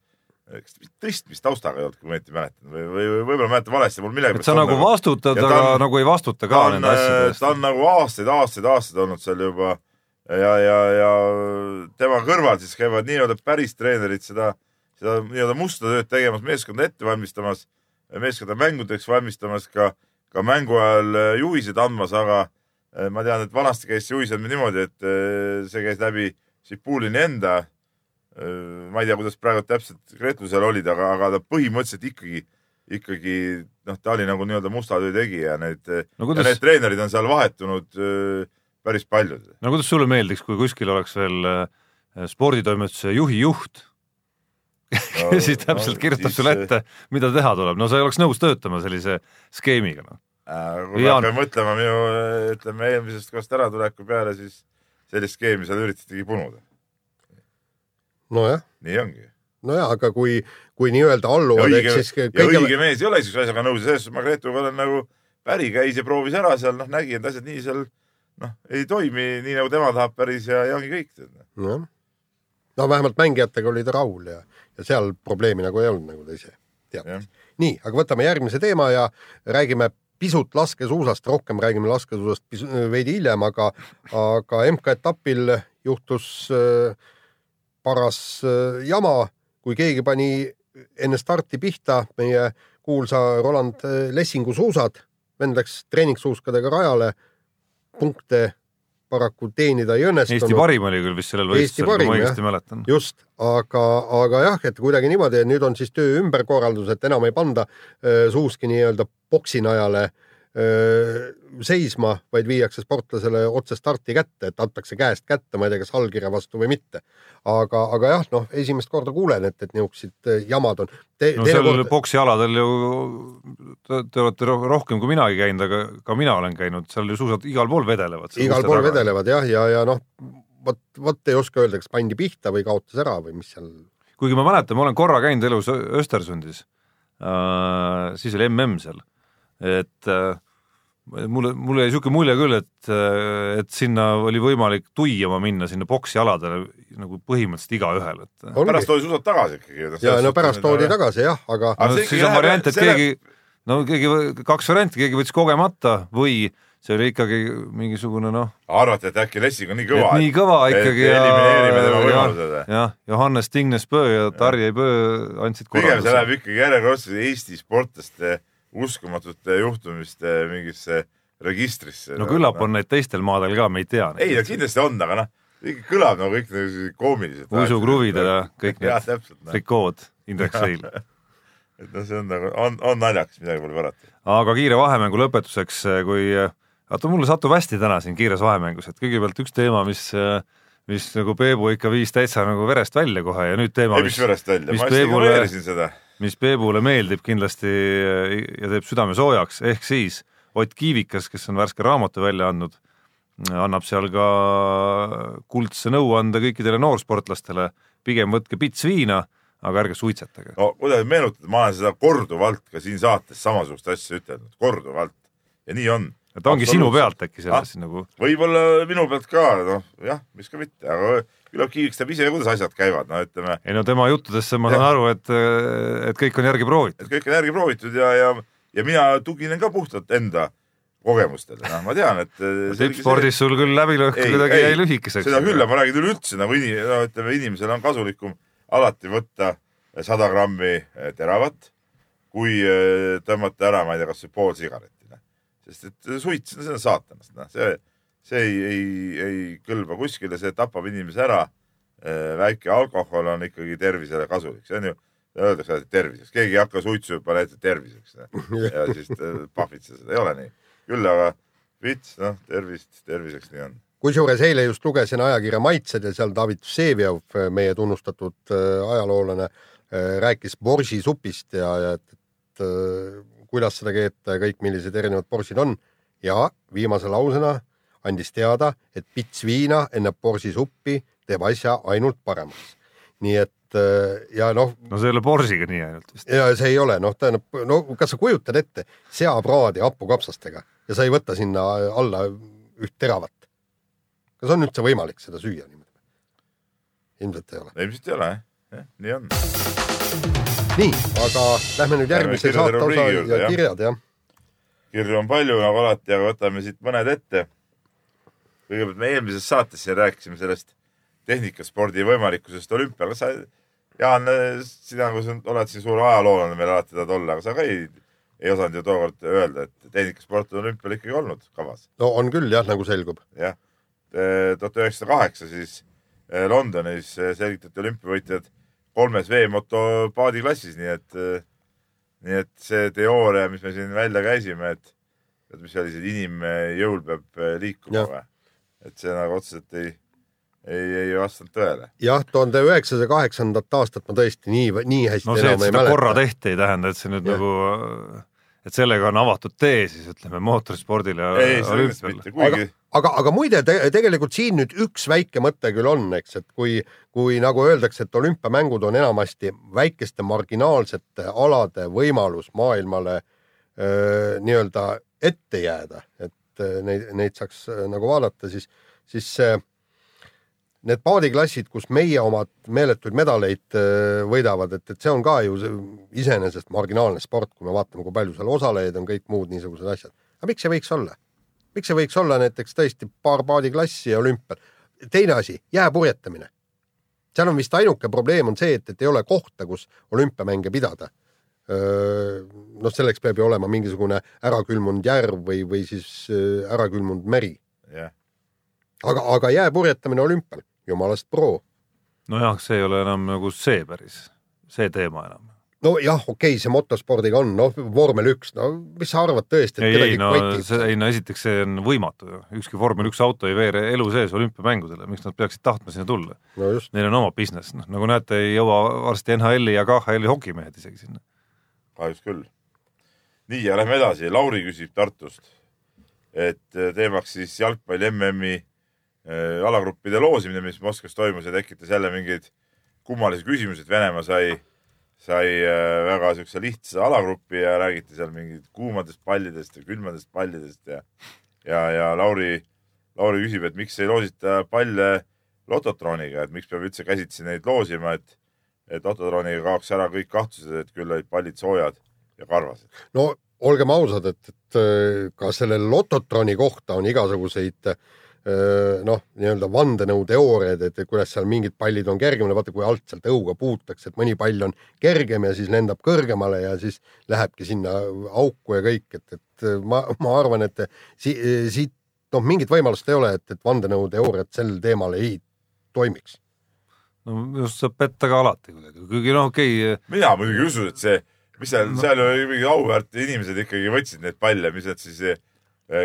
kas tõstmist taustaga ei olnud, kui ma õieti mäletan. Või, või, või võib-olla mäletan valesti, mul et sa nagu vastutad, aga on, nagu ei vastuta ka nende asjade eest. ta on nagu aastaid, aastaid, aastaid olnud seal juba. Ja, ja, ja tema kõrval siis käivad nii-öelda päris treenerid seda, seda nii-öelda musta tööd tegemas, meeskonda ette valmistamas, meeskonda mängudeks valmistamas, ka, ka mängu ajal juhiseid andmas, aga eh, ma tean, et vanasti käis see juhis andmine niimoodi, et see käis läbi Šipulini enda Äh, ma ei tea, kuidas praegu täpselt Gretu seal olid, aga, aga ta põhimõtteliselt ikkagi, ikkagi noh, ta oli nagu nii-öelda musta töö tegija, need no, kuidas... ja need treenerid on seal vahetunud äh, päris paljud. no kuidas sulle meeldiks, kui kuskil oleks veel äh, sporditoimetuse juhi juht no, siis täpselt no, kirjutab siis... sulle ette, mida teha tuleb, no sa ei oleks nõus töötama sellise skeemiga, noh. kui ma hakkan mõtlema minu, ütleme eelmisest kohast äratuleku peale, siis sellist skeemi seal üritatigi punuda nojah. nii ongi. nojah, aga kui, kui nii-öelda alluvad, ehk siis kõige... ja õige mees ei ole niisuguse asjaga nõus ja selles suhtes ma Gretuga olen nagu päri, käis ja proovis ära seal, noh, nägi, et asjad nii seal noh, ei toimi nii nagu tema tahab päris ja, ja ongi kõik. nojah. no vähemalt mängijatega oli ta rahul ja, ja seal probleemi nagu ei olnud, nagu ta ise teab. nii, aga võtame järgmise teema ja räägime pisut laskesuusast, rohkem räägime laskesuusast veidi hiljem, aga, aga MK-etapil juhtus äh, paras äh, jama, kui keegi pani enne starti pihta meie kuulsa Roland äh, Lessingu suusad, vend läks treeningsuuskadega rajale, punkte paraku teenida ei õnnestunud. Eesti parim oli küll vist sellel võistlusel, kui ma õigesti mäletan. just, aga, aga jah, et kuidagi niimoodi, et nüüd on siis töö ümberkorraldus, et enam ei panda öö, suuski nii-öelda boksi najale öö, seisma, vaid viiakse sportlasele otse starti kätte, et antakse käest kätte, ma ei tea, kas allkirja vastu või mitte. aga, aga jah, noh, esimest korda kuulen, et, et niisugused öö, jamad on Te,. no seal poksialadel ju, te, te olete ro- rohkem kui minagi käinud, aga ka mina olen käinud, seal ju suusad igal pool vedelevad. igal pool. vedelevad jah, ja, ja, ja noh, vot, vot ei oska öelda, kas pandi pihta või kaotas ära või mis seal. kuigi ma mäletan, ma olen korra käinud elus Östersundis äh,, siis oli mm seal, et äh, mulle, mulle jäi niisugune mulje küll, et, et sinna oli võimalik tuiama minna sinna boksialadele nagu põhimõtteliselt igaühel, et pärast toodi suusad tagasi ikkagi. ja no pärast toodi. tagasi jah, aga Aga no, siis on variant, et see läheb- keegi, no keegi, kaks varianti, keegi võttis kogemata või see oli ikkagi mingisugune noh, arvati, et äkki Lessing on nii kõva. nii kõva ikkagi et elimineerime tema ja võimalused või?, jah, Johannes Tingnes-Pöö ja Tarjei Pöö andsid pigem see korralduse läheb. ikkagi järjekordselt Eesti sportlaste uskumatute juhtumiste mingisse registrisse. no küllap on neid teistel maadel ka, me ei tea ei, no kindlasti on, aga noh, kõlab nagu kõik nagu koomiliselt. uisukruvid ja kõik need täpselt no.. trikood Indrek Seil. et noh, see on nagu, on, on naljakas, midagi pole parata. aga kiire vahemängu lõpetuseks, kui vaata, mulle satub hästi täna siin kiires vahemängus, et kõigepealt üks teema, mis mis nagu Peebu ikka viis täitsa nagu verest välja kohe ja nüüd teema, ei, mis verest välja, mis ma Peebule- ignoreerisin seda. Mis Peebule meeldib kindlasti ja teeb südame soojaks, ehk siis Ott Kiivikas, kes on värske raamatu välja andnud, annab seal ka kuldse nõuande kõikidele noorsportlastele, pigem võtke pits viina, aga ärge suitsetage. no kuidas meenutada, ma olen seda korduvalt ka siin saates samasugust asja ütelnud, korduvalt ja nii on. ta ongi sinu pealt äkki selles ah? nagu, võib-olla minu pealt ka, noh jah, miks ka mitte, aga küllap Kiiviks teab ise, kuidas asjad käivad, no ütleme, ei no tema juttudesse ma saan Jah. aru, et, et kõik on järgi proovitud. kõik on järgi proovitud ja, ja, ja mina tuginen ka puhtalt enda kogemustele, noh, ma tean, et tippspordis sul küll läbilõhk kuidagi ei, jäi lühikeseks. seda küll, ma räägin üleüldse nagu inim-, no ütleme, inimesel on kasulikum alati võtta sada grammi eh, teravat, kui eh, tõmmata ära, ma ei tea, kas või pool sigaretti, noh. sest et suits, see on saatanast, noh, see, see ei, ei, ei kõlba kuskile, see tapab inimese ära. väike alkohol on ikkagi tervisele kasulik, see on ju, öeldakse alati terviseks, keegi ei hakka suitsu juba näiteks terviseks noh. ja siis eh, pahvitseda seda, ei ole nii. küll aga vits, noh, tervist, terviseks nii on kusjuures eile just lugesin ajakirja Maitsed ja seal David Vseviov, meie tunnustatud äh, ajaloolane, rääkis borsisupist ja, ja et, et äh, kuidas seda keeta ja kõik, millised erinevad borsid on ja viimase lausena andis teada, et pits viina enne borsisuppi teeb asja ainult paremaks. nii et äh, ja noh, no see ei ole Borsiga nii ainult vist. ja see ei ole, noh, tähendab, no kas sa kujutad ette seapraadi hapukapsastega ja sa ei võta sinna alla üht teravat. kas on üldse võimalik seda süüa niimoodi? ilmselt ei ole. ilmselt ei ole jah, jah, nii on. nii, aga lähme nüüd järgmise saate osa ja kirjad jah. kirju on palju nagu alati, aga võtame siit mõned ette. Kõigepealt me eelmises saates siin rääkisime sellest tehnikaspordi võimalikkusest olümpial, kas sa, Jaan, sina, kui sa oled siin suur ajaloolane meil alati tahad olla, aga sa ka ei, ei osanud ju tookord öelda, et tehnikasport on olümpial ikkagi olnud kavas. no on küll jah, nagu selgub. jah, tuhat üheksasada kaheksa siis eh, Londonis eh, selgitati olümpiavõitjad kolmes veemoto paadiklassis, nii et, nii et see teooria, mis me siin välja käisime, et, et mis oli, see inimjõul peab eh, liikuma või? Et see nagu otseselt ei, ei, ei vastanud tõele. jah, tuhande üheksasaja kaheksandat aastat ma tõesti nii, nii hästi no see, enam ei seda korra mäleta. tehti, ei tähenda, et see nüüd Jah. nagu, et sellega on avatud tee siis ütleme mootorispordile ja olümpiale. kuigi aga, aga muide te,, tegelikult siin nüüd üks väike mõte küll on, eks, et kui, kui nagu öeldakse, et olümpiamängud on enamasti väikeste marginaalsete alade võimalus maailmale nii-öelda ette jääda, et öö, neid, neid saaks öö, nagu vaadata, siis, siis see need paadiklassid, kus meie omad meeletuid medaleid võidavad, et, et see on ka ju see iseenesest marginaalne sport, kui me vaatame, kui palju seal osalejaid on, kõik muud niisugused asjad. aga miks see võiks olla? miks ei võiks olla näiteks tõesti paar paadiklassi olümpial? teine asi, jääpurjetamine. seal on vist ainuke probleem on see, et, et ei ole kohta, kus olümpiamänge pidada. noh, selleks peab ju olema mingisugune ärakülmunud järv või, või siis ärakülmunud meri. jah, aga, aga jääpurjetamine olümpial, jumalast pro. nojah, see ei ole enam nagu see päris, see teema enam. nojah, okei okay,, see motospordiga on, noh, vormel üks, no mis sa arvad tõesti, et ei, ei no see, ei no esiteks see on võimatu ju, ükski vormel üks auto ei veere elu sees olümpiamängudele, miks nad peaksid tahtma sinna tulla? no Neil on oma business, noh nagu näete, ei jõua varsti NHL-i ja KHL-i hokimehed isegi sinna. Kahjuks küll. nii ja lähme edasi, Lauri küsib Tartust, et eh, teemaks siis jalgpalli MM-i eh, alagruppide loosimine, mis Moskvas toimus ja tekitas jälle mingeid kummalisi küsimusi, et Venemaa sai, sai eh, väga siukse lihtsa alagrupi ja räägiti seal mingid kuumadest pallidest ja külmadest pallidest ja, ja, ja Lauri, Lauri küsib, et miks ei loosita palle lototrooniga, et miks peab üldse käsitsi neid loosima, et et autotrooniga kaoks ära kõik kahtlused, et küll olid pallid soojad ja karvased. no olgem ausad, et, et äh, ka selle lototroni kohta on igasuguseid äh, noh, nii-öelda vandenõuteooriaid, et kuidas seal mingid pallid on kergemad, vaata kui alt sealt õuga puutakse, et mõni pall on kergem ja siis lendab kõrgemale ja siis lähebki sinna auku ja kõik, et, et ma, ma arvan, et si, siit noh, mingit võimalust ei ole, et, et vandenõuteooriad sel teemal ei toimiks. No just saab petta ka alati kuidagi, kuigi noh, okei okay,, mina muidugi ei usu, et see, mis seal no., seal oli mingid auväärt inimesed ikkagi võtsid neid palle, mis need siis,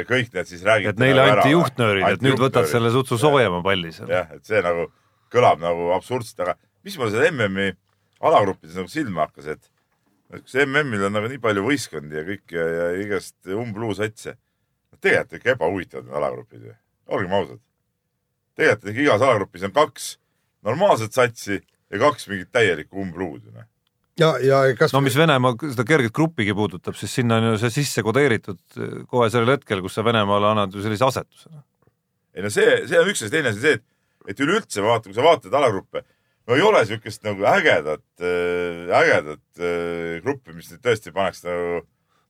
kõik need siis räägiti. et neile anti juhtnöörid, et nüüd võtad selle sutsu soojema palli seal. jah, et see nagu kõlab nagu absurdselt, aga mis mulle seal MM-i alagruppides nagu silma hakkas, et et kas MM-il on nagu nii palju võistkondi ja kõik ja, ja igast umbluusatse. tegelikult ikka ebahuvitavad need alagrupid ju, olgem ausad. tegelikult ikka igas alagrupis on kaks normaalset satsi ja kaks mingit täielikku umbluud ju noh. ja, ja kas no mis Venemaa seda kerget grupigi puudutab, siis sinna on ju see sisse kodeeritud kohe sellel hetkel, kus sa Venemaale annad ju sellise asetuse. ei no see, see on üks asi, teine asi see, et, et üleüldse vaata, kui sa vaatad alagruppe, no ei ole siukest nagu ägedat, ägedat äh, gruppi, mis nüüd tõesti paneks nagu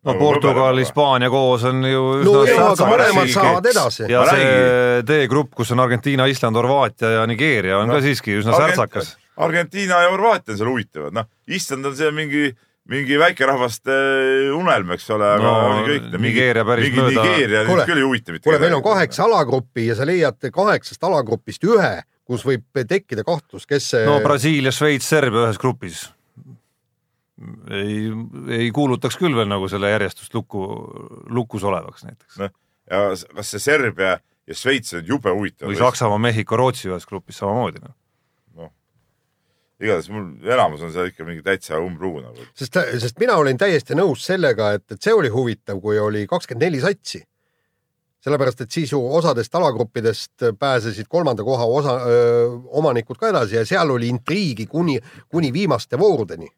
no Portugal, Hispaania koos on ju no üsna jaa, aga mõlemad saavad edasi. ja see D-grupp, kus on Argentiina, Island, Horvaatia ja Nigeeria on No, ka siiski üsno särtsakas. Argentiina ja Horvaatia on seal huvitavad, noh, Island on see mingi, mingi väikerahvaste unelm, eks ole, aga No, no, kõik. Nigeeria päris mingi mööda- Nigeeria nüüd küll ei huvita mitte. kuule, meil on kaheksa alagruppi ja sa leiad kaheksast alagrupist ühe, kus võib tekkida kahtlus, kes see no Brasiilia, Šveits, Serbia ühes grupis. ei, ei kuulutaks küll veel nagu selle järjestust lukku, lukus olevaks näiteks. noh, ja kas see Serbia ja Šveits on jube huvitav või. Saksamaa, Mehhiko, Rootsi ühes grupis samamoodi noh. igatahes mul enamus on seal ikka mingi täitsa umblugu nagu. sest, sest mina olin täiesti nõus sellega, et, et see oli huvitav, kui oli kakskümmend neli satsi. sellepärast, et siis ju osadest alagruppidest pääsesid kolmanda koha osa, omanikud ka edasi ja seal oli intriigi kuni, kuni viimaste voorudeni.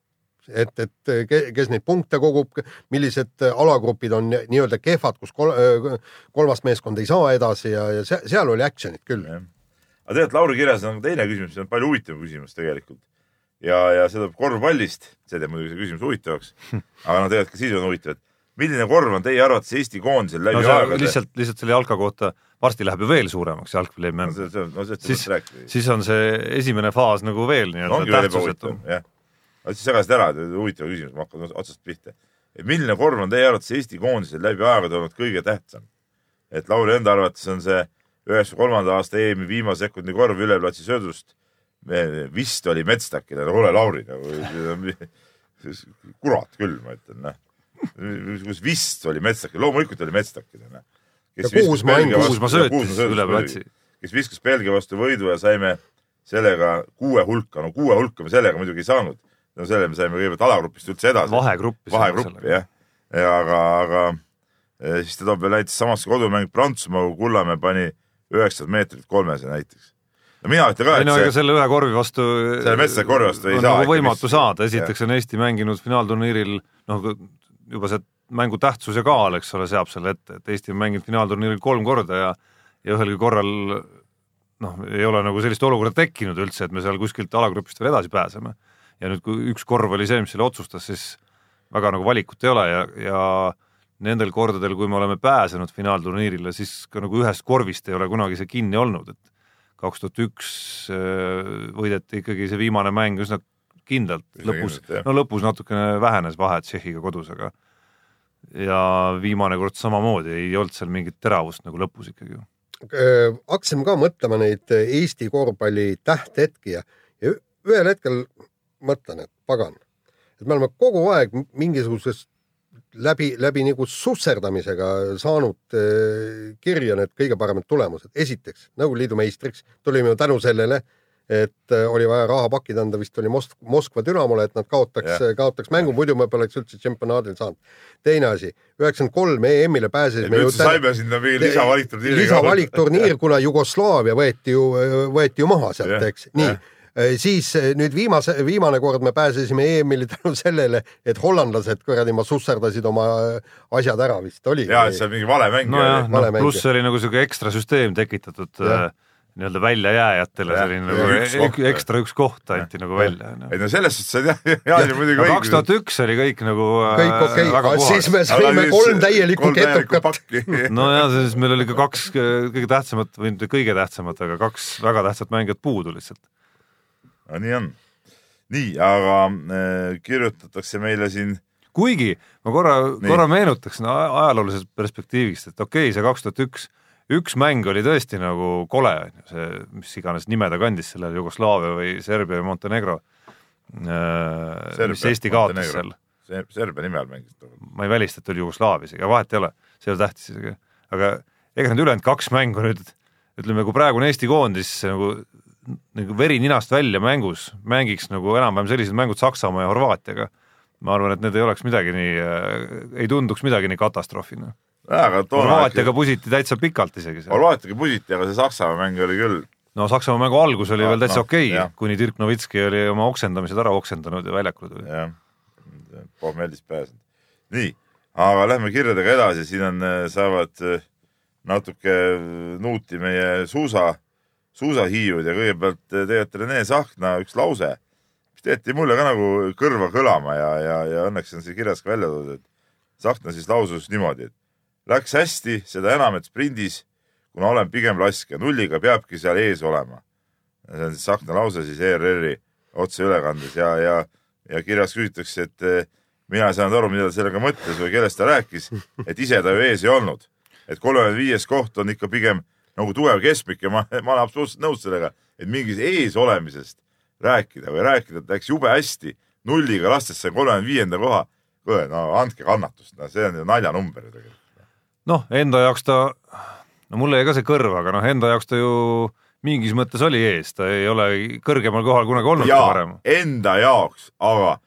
et, et ke- kes neid punkte kogub, millised alagrupid on nii-öelda kehvad, kus kol, kolmas meeskond ei saa edasi ja, ja se- seal oli action'it küll. aga tegelikult Lauri kirjas on teine küsimus, see on palju huvitavam küsimus tegelikult. ja, ja see tuleb korvpallist, see teeb muidugi see küsimus huvitavaks. aga no tegelikult ka sisu on huvitav, et milline korv on teie arvates Eesti koondisel läbi no no, aegade? lihtsalt, lihtsalt selle jalka kohta, varsti läheb ju veel suuremaks jalgpalli no MM. no sellest siis siis on see esimene faas nagu veel nii-öelda veel tähtsusetu ebahuvitav,. jah. Aga siis segasid ära, huvitav küsimus, ma hakkan otsast pihta. milline korv on teie arvates Eesti koondisel läbi aegade olnud kõige tähtsam? et Lauri enda arvates on see üheksakümne kolmanda aasta EM-i viimase sekundi korv üle platsi söödust. vist oli Metstakile, no ole Lauri nagu, kurat küll, ma ütlen, noh. kus vist oli Metstakil, loomulikult oli Metstakil, noh. Ja Kuusma ainult- Kuusma söötis üle platsi. kes viskas Belgia vastu võidu ja saime sellega kuue hulka, no kuue hulka me sellega muidugi ei saanud. No selle me saime kõigepealt alagrupist üldse edasi. vahegruppi. vahegruppi jah, ja aga, aga eh, siis ta toob veel näiteks samas kodumäng Prantsusmaa, kui Kullamäe pani üheksakümmend meetrit kolmese näiteks. no mina ütlen ka, ei no et see, selle ühe korvi vastu selle Metsaki korvi vastu ei on saa nagu võimatu vist- saada, esiteks on Eesti mänginud finaalturniiril noh, juba see mängu tähtsus ja kaal, eks ole, seab selle ette, et Eesti on mänginud finaalturniiril kolm korda ja ja ühelgi korral noh, ei ole nagu sellist olukorda tekkinud üldse, et me seal kuskilt alagrupist veel edasi pääseme. Ja nüüd, kui üks korv oli see, mis selle otsustas, siis väga nagu valikut ei ole ja, ja nendel kordadel, kui me oleme pääsenud finaalturniirile, siis ka nagu ühest korvist ei ole kunagi see kinni olnud, et kaks tuhat üks äh, võideti ikkagi see viimane mäng üsna kindlalt, lõpus no lõpus natukene vähenes vahe Tšehhiga kodus, aga ja viimane kord samamoodi ei olnud seal mingit teravust nagu lõpus ikkagi öö, hakkasime ka mõtlema neid Eesti korvpalli tähthetki ja, ja ühel hetkel mõtlen, et pagan, et me oleme kogu aeg mingisugusest läbi, läbi nagu susserdamisega saanud öö, kirja need kõige paremad tulemused. esiteks Nõukogude Liidu meistriks tulime ju tänu sellele, et äh, oli vaja rahapakid anda, vist oli Mosk Moskva Dünamole, et nad kaotaks, kaotaks mängu, muidu me poleks üldse tšempionaadil saanud. teine asi, üheksakümmend kolm EM-ile pääsesime. me üldse saime sinna mingi lisavalikturniiri. lisavalikturniir, kuna Jugoslaavia võeti ju, võeti ju maha sealt, eks, nii siis äh, nüüd viimase, viimane kord me pääsesime EM-ile tänu sellele, et hollandlased kuradi ma susserdasid oma asjad ära vist oli. ja, et see on mingi valemäng. nojah, no, pluss oli nagu siuke ekstra süsteem tekitatud ja nii-öelda väljajääjatele selline nagu üks koht, ekstra üks koht anti nagu välja. ei no selles suhtes sa tead, Jaan ju muidugi õige. kaks tuhat üks oli kõik nagu kõik okei okay., siis me saime kolm täielikku ketukat. nojah, siis meil oli ka kaks kõige tähtsamat või mitte kõige tähtsamat, aga kaks väga tähtsat mängijat puudu lihtsalt. No nii on. nii, aga äh, kirjutatakse meile siin kuigi ma korra, korra meenutaks no, ajaloolisest perspektiivist, et okei okay,, see kaks tuhat üks üks mäng oli tõesti nagu kole, on ju, see, mis iganes nime ta kandis sellel Jugoslaavia või Serbia või Montenegro, äh, mis Eesti kaotas seal. Serbia nime all mängis ta. ma ei välista, et oli Jugoslaavia isegi, aga vahet ei ole, see ei ole tähtis isegi. aga ega need ülejäänud kaks mängu nüüd, ütleme, kui praegune Eesti koondis nagu, nagu veri ninast välja mängus mängiks nagu enam-vähem sellised mängud Saksamaa ja Horvaatiaga, ma arvan, et need ei oleks midagi nii äh,, ei tunduks midagi nii katastroofina Horvaatiaga pusiti täitsa pikalt isegi. Horvaatiaga pusiti, aga see Saksamaa mäng oli küll. no Saksamaa mängu algus oli ja, veel täitsa no, okei okay,, kuni Dirk Novitski oli oma oksendamised ära oksendanud ja väljakule tuli. jah, pohmeldist pääsenud. nii, aga lähme kirjadega edasi, siin on, äh, saavad äh, natuke nuuti meie suusa, suusahiiud ja kõigepealt tegelikult Rene Sahkna üks lause, mis jäi mulle ka nagu kõrva kõlama ja, ja, ja õnneks on see kirjas ka välja toodud, et Sahkna siis lausus niimoodi, et Läks hästi, seda enam, et sprindis, kuna olen pigem laskja, nulliga peabki seal ees olema. see on siis Tsahkna lause siis ERR-i otseülekandes ja, ja, ja kirjas küsitakse, et eh, mina ei saanud aru, mida ta sellega mõtles või kellest ta rääkis, et ise ta ju ees ei olnud. et kolmekümne viies koht on ikka pigem nagu tugev keskmik ja ma, ma olen absoluutselt nõus sellega, et mingist ees olemisest rääkida või rääkida, et läks jube hästi, nulliga lastes sai kolmekümne viienda koha. kuule, no andke kannatust, no see on ju naljanumber ju tegelikult noh, enda jaoks ta, no mulle jäi ka see kõrva, aga noh, enda jaoks ta ju mingis mõttes oli ees, ta ei ole kõrgemal kohal kunagi olnud varem. Enda jaoks, aga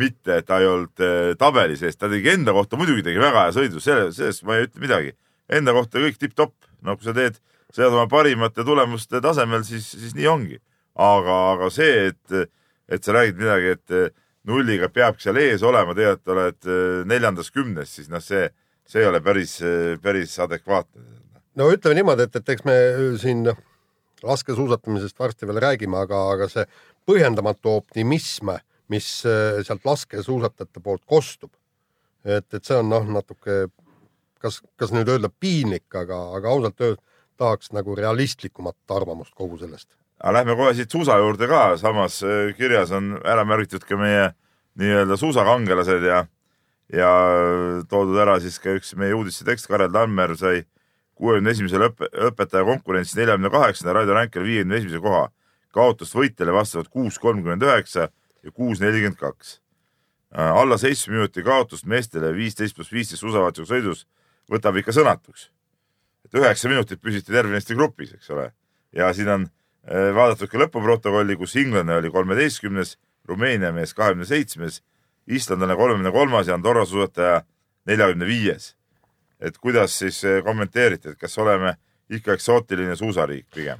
mitte, et ta ei olnud eh, tabelis ees, ta tegi enda kohta muidugi tegi väga hea sõidu, selle, sellest ma ei ütle midagi. Enda kohta kõik tipp-topp, no kui sa teed, oled oma parimate tulemuste tasemel, siis, siis nii ongi. aga, aga see, et, et sa räägid midagi, et nulliga peabki seal ees olema, tegelikult oled eh, neljandas kümnes, siis noh, see see ei ole päris, päris adekvaatne. no ütleme niimoodi, et, et eks me siin laskesuusatamisest varsti veel räägime, aga, aga see põhjendamatu optimism, mis äh, sealt laskesuusatajate poolt kostub, et, et see on noh, natuke kas, kas nüüd öelda piinlik, aga, aga ausalt öeldes tahaks nagu realistlikumat arvamust kogu sellest. aga lähme kohe siit suusa juurde ka, samas äh, kirjas on ära märgitud ka meie nii-öelda suusakangelased ja ja toodud ära siis ka üks meie uudiste tekst, Karel Tammer sai kuuekümne esimesel õpe, õpetaja konkurentsis neljakümne kaheksanda, Raido Ränkel viiekümne esimese koha. kaotust võitjale vastavalt kuus kolmkümmend üheksa ja kuus nelikümmend kaks. Äh, alla seitsme minuti kaotust meestele viisteist pluss viisteist susavahetusega sõidus võtab ikka sõnatuks. Et üheksa minutit püsiti tervenisti grupis, eks ole. ja siin on äh, vaadatud ka lõpuprotokolli, kus inglane oli kolmeteistkümnes, Rumeenia mees kahekümne seitsmes islandlane kolmekümne kolmas ja Andorra suusataja neljakümne viies. et kuidas siis eh, kommenteerite, et kas oleme ikka eksootiline suusariik pigem?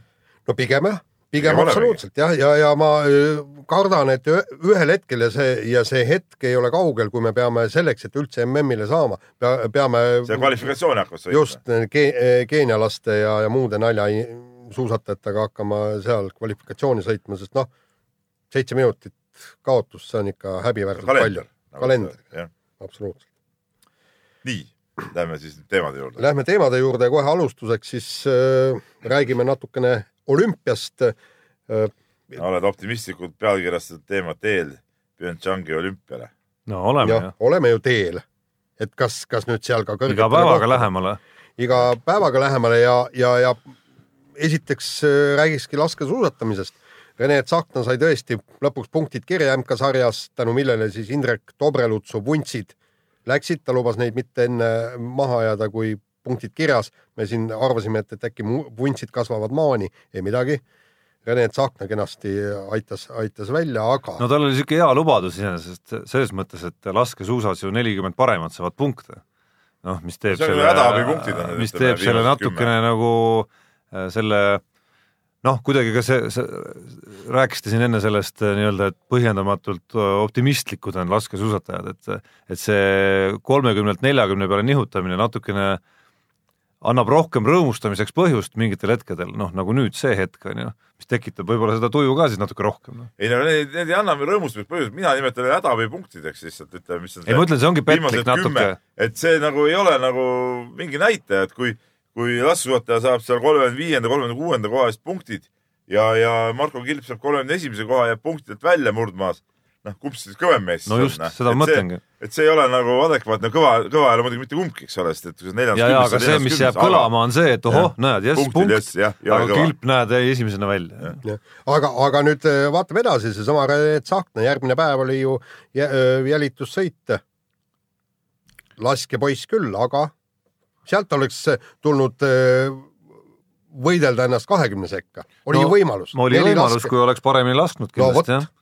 no pigem jah, pigem absoluutselt jah, ja, ja, ja ma eh, kardan, et ühel hetkel ja see ja see hetk ei ole kaugel, kui me peame selleks, et üldse MM-ile saama, peame. see kvalifikatsioon hakkab sõitma. just ge, geenialaste ja, ja muude nalja suusatajatega hakkama seal kvalifikatsiooni sõitma, sest noh, seitse minutit kaotust, see on ikka häbiväärselt palju. kalender, absoluutselt. nii, lähme siis teemade juurde. Lähme teemade juurde kohe alustuseks siis äh, räägime natukene olümpiast äh,. oled optimistlikult pealkirjastatud teema teel Pyeongchangi olümpiale. no oleme ja, jah. oleme ju teel, et kas, kas nüüd seal ka iga päevaga lähemale. iga päevaga lähemale ja, ja, ja esiteks äh, räägikski laskesuusatamisest. Rene Tsahkna sai tõesti lõpuks punktid kirja MK-sarjas, tänu millele siis Indrek Tobrelutsu vuntsid läksid, ta lubas neid mitte enne maha ajada, kui punktid kirjas. me siin arvasime, et, et äkki vuntsid kasvavad maani, ei midagi. Rene Tsahkna kenasti aitas, aitas välja, aga no tal oli niisugune hea lubadus iseenesest selles mõttes, et laskesuusas ju nelikümmend paremat saavad punkte. noh, mis teeb See selle need, mis teeb selle natukene nagu äh, selle noh, kuidagi ka see, see, rääkisite siin enne sellest äh, nii-öelda, et põhjendamatult äh, optimistlikud on laskesuusatajad, et et see kolmekümnelt neljakümne peale nihutamine natukene annab rohkem rõõmustamiseks põhjust mingitel hetkedel, noh nagu nüüd see hetk on ju, mis tekitab võib-olla seda tuju ka siis natuke rohkem no. ei no need, need ei anna rõõmustamiseks põhjust, mina nimetan neid hädaabipunktideks lihtsalt, ütleme, mis on ei ma ütlen, see ongi petlik natuke. et see nagu ei ole nagu mingi näitaja, et kui, kui laskesuusataja saab seal kolmekümne viienda, kolmekümne kuuenda koha eest punktid ja, ja Marko Kilp saab kolmekümne esimese koha ja punktidelt välja murdmaas, noh, kumb siis kõvem mees no just, seda ma mõtlengi. et see ei ole nagu adekvaatne, kõva, kõva ei ole muidugi mitte kumbki, eks ole, sest et kui sa neljandas ja, ja aga see, mis jääb kõlama, on see, et ohoh, näed, jess, punkt, aga Kilp, näed, jäi esimesena välja. aga, aga nüüd äh, vaatame edasi, seesama Rene Tsahkna, järgmine päev oli ju jälitussõit. laskepoiss küll, aga sealt oleks tulnud äh, võidelda ennast kahekümne sekka, oli no, võimalus. oli võimalus kui oleks paremini lasknud kindlasti no, jah.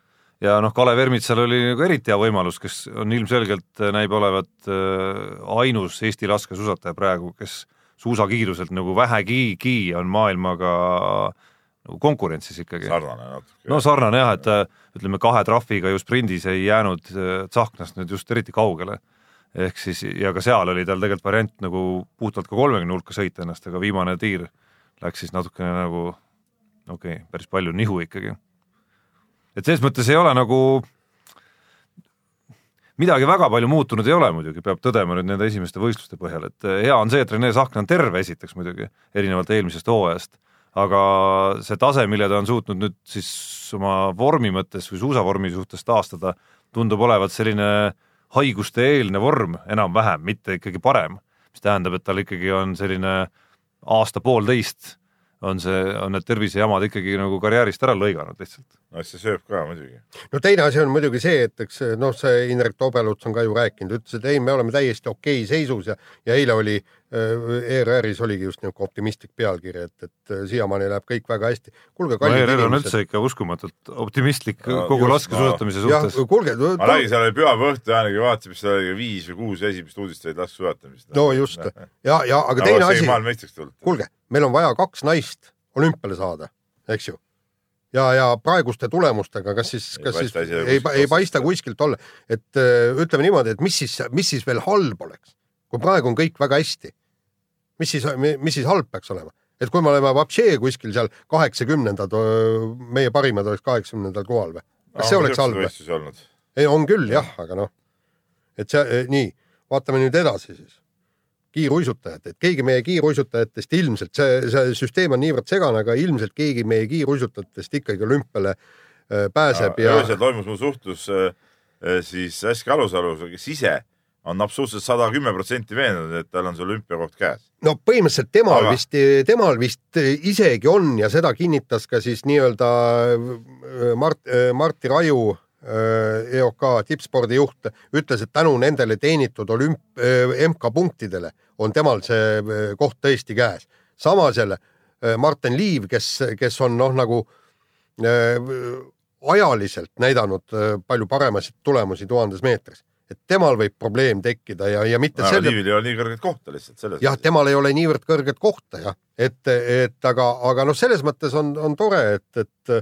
Ja noh, Kalev Ermitsal oli nagu eriti hea võimalus, kes on ilmselgelt näib olevat äh, ainus Eesti laskesuusataja praegu, kes suusakiiruselt nagu vähegigi on maailmaga nagu konkurentsis ikkagi. sarnane natuke. no sarnane jah, et äh, ütleme kahe trahviga ju sprindis ei jäänud Tsahknast nüüd just eriti kaugele ehk siis ja ka seal oli tal tegelikult variant nagu puhtalt ka kolmekümne hulka sõita ennast, aga viimane tiir läks siis natukene nagu okei okay,, päris palju nihu ikkagi. Et selles mõttes ei ole nagu midagi väga palju muutunud ei ole muidugi, peab tõdema nüüd nende esimeste võistluste põhjal, et hea on see, et Rene Sahkna on terve esiteks muidugi, erinevalt eelmisest hooajast, aga see tase, mille ta on suutnud nüüd siis oma vormi mõttes või suusavormi suhtes taastada, tundub olevat selline haiguste eelne vorm enam-vähem, mitte ikkagi parem, mis tähendab, et tal ikkagi on selline aasta-poolteist on see, on need tervisejamad ikkagi nagu karjäärist ära lõiganud lihtsalt. No see sööb ka muidugi. no teine asi on muidugi see, et eks noh, see Indrek Tobeluts on ka ju rääkinud, ütles, et ei, me oleme täiesti okei seisus ja, ja eile oli äh, ERR-is oligi just niisugune optimistlik pealkiri, et, et äh, siiamaani läheb kõik väga hästi. kuulge, kallid no, ERR on üldse ikka uskumatult optimistlik no, kogu laskesuusatamise no. suhtes. kuulge no,. ma räägin, seal oli pühapäeva õhtu äänegi vaatasin, mis seal oli viis või kuus esimest uudist olid laskesuusatamist. no just ja, ja aga teine asi, kuulge, meil on vaja kaks naist olümpiale saada, eks ju. Ja, ja praeguste tulemustega, kas siis, kas siis ei, ei paista kuskilt olla, et äh, ütleme niimoodi, et mis siis, mis siis veel halb oleks, kui praegu on kõik väga hästi. mis siis, mis siis halb peaks olema? et kui me oleme vapšee kuskil seal kaheksakümnendad, meie parimad oleks kaheksakümnendal kohal või? kas see oleks halb või? ei, on küll jah, aga noh, et see nii, vaatame nüüd edasi siis kiiruisutajat, et keegi meie kiiruisutajatest ilmselt, see, see süsteem on niivõrd segane, aga ilmselt keegi meie kiiruisutajatest ikkagi olümpiale äh, pääseb ja, ja.... öösel toimus mul suhtlus äh, äh, siis Hästi Alusaluga, kes ise on absoluutselt sada kümme protsenti veendunud, et tal on see olümpiakoht käes. no põhimõtteliselt temal aga... vist, temal vist isegi on ja seda kinnitas ka siis nii-öelda Mart, Martti Raju EOK tippspordijuht ütles, et tänu nendele teenitud olümp-, MK-punktidele on temal see koht tõesti käes. samas jälle Martin Liiv, kes, kes on noh, nagu ajaliselt näidanud palju paremaid tulemusi tuhandes meetris, et temal võib probleem tekkida ja, ja mitte selle. Liivil ei ole nii kõrget kohta lihtsalt selles. jah, temal ei ole niivõrd kõrget kohta jah, et, et aga, aga noh, selles mõttes on, on tore, et, et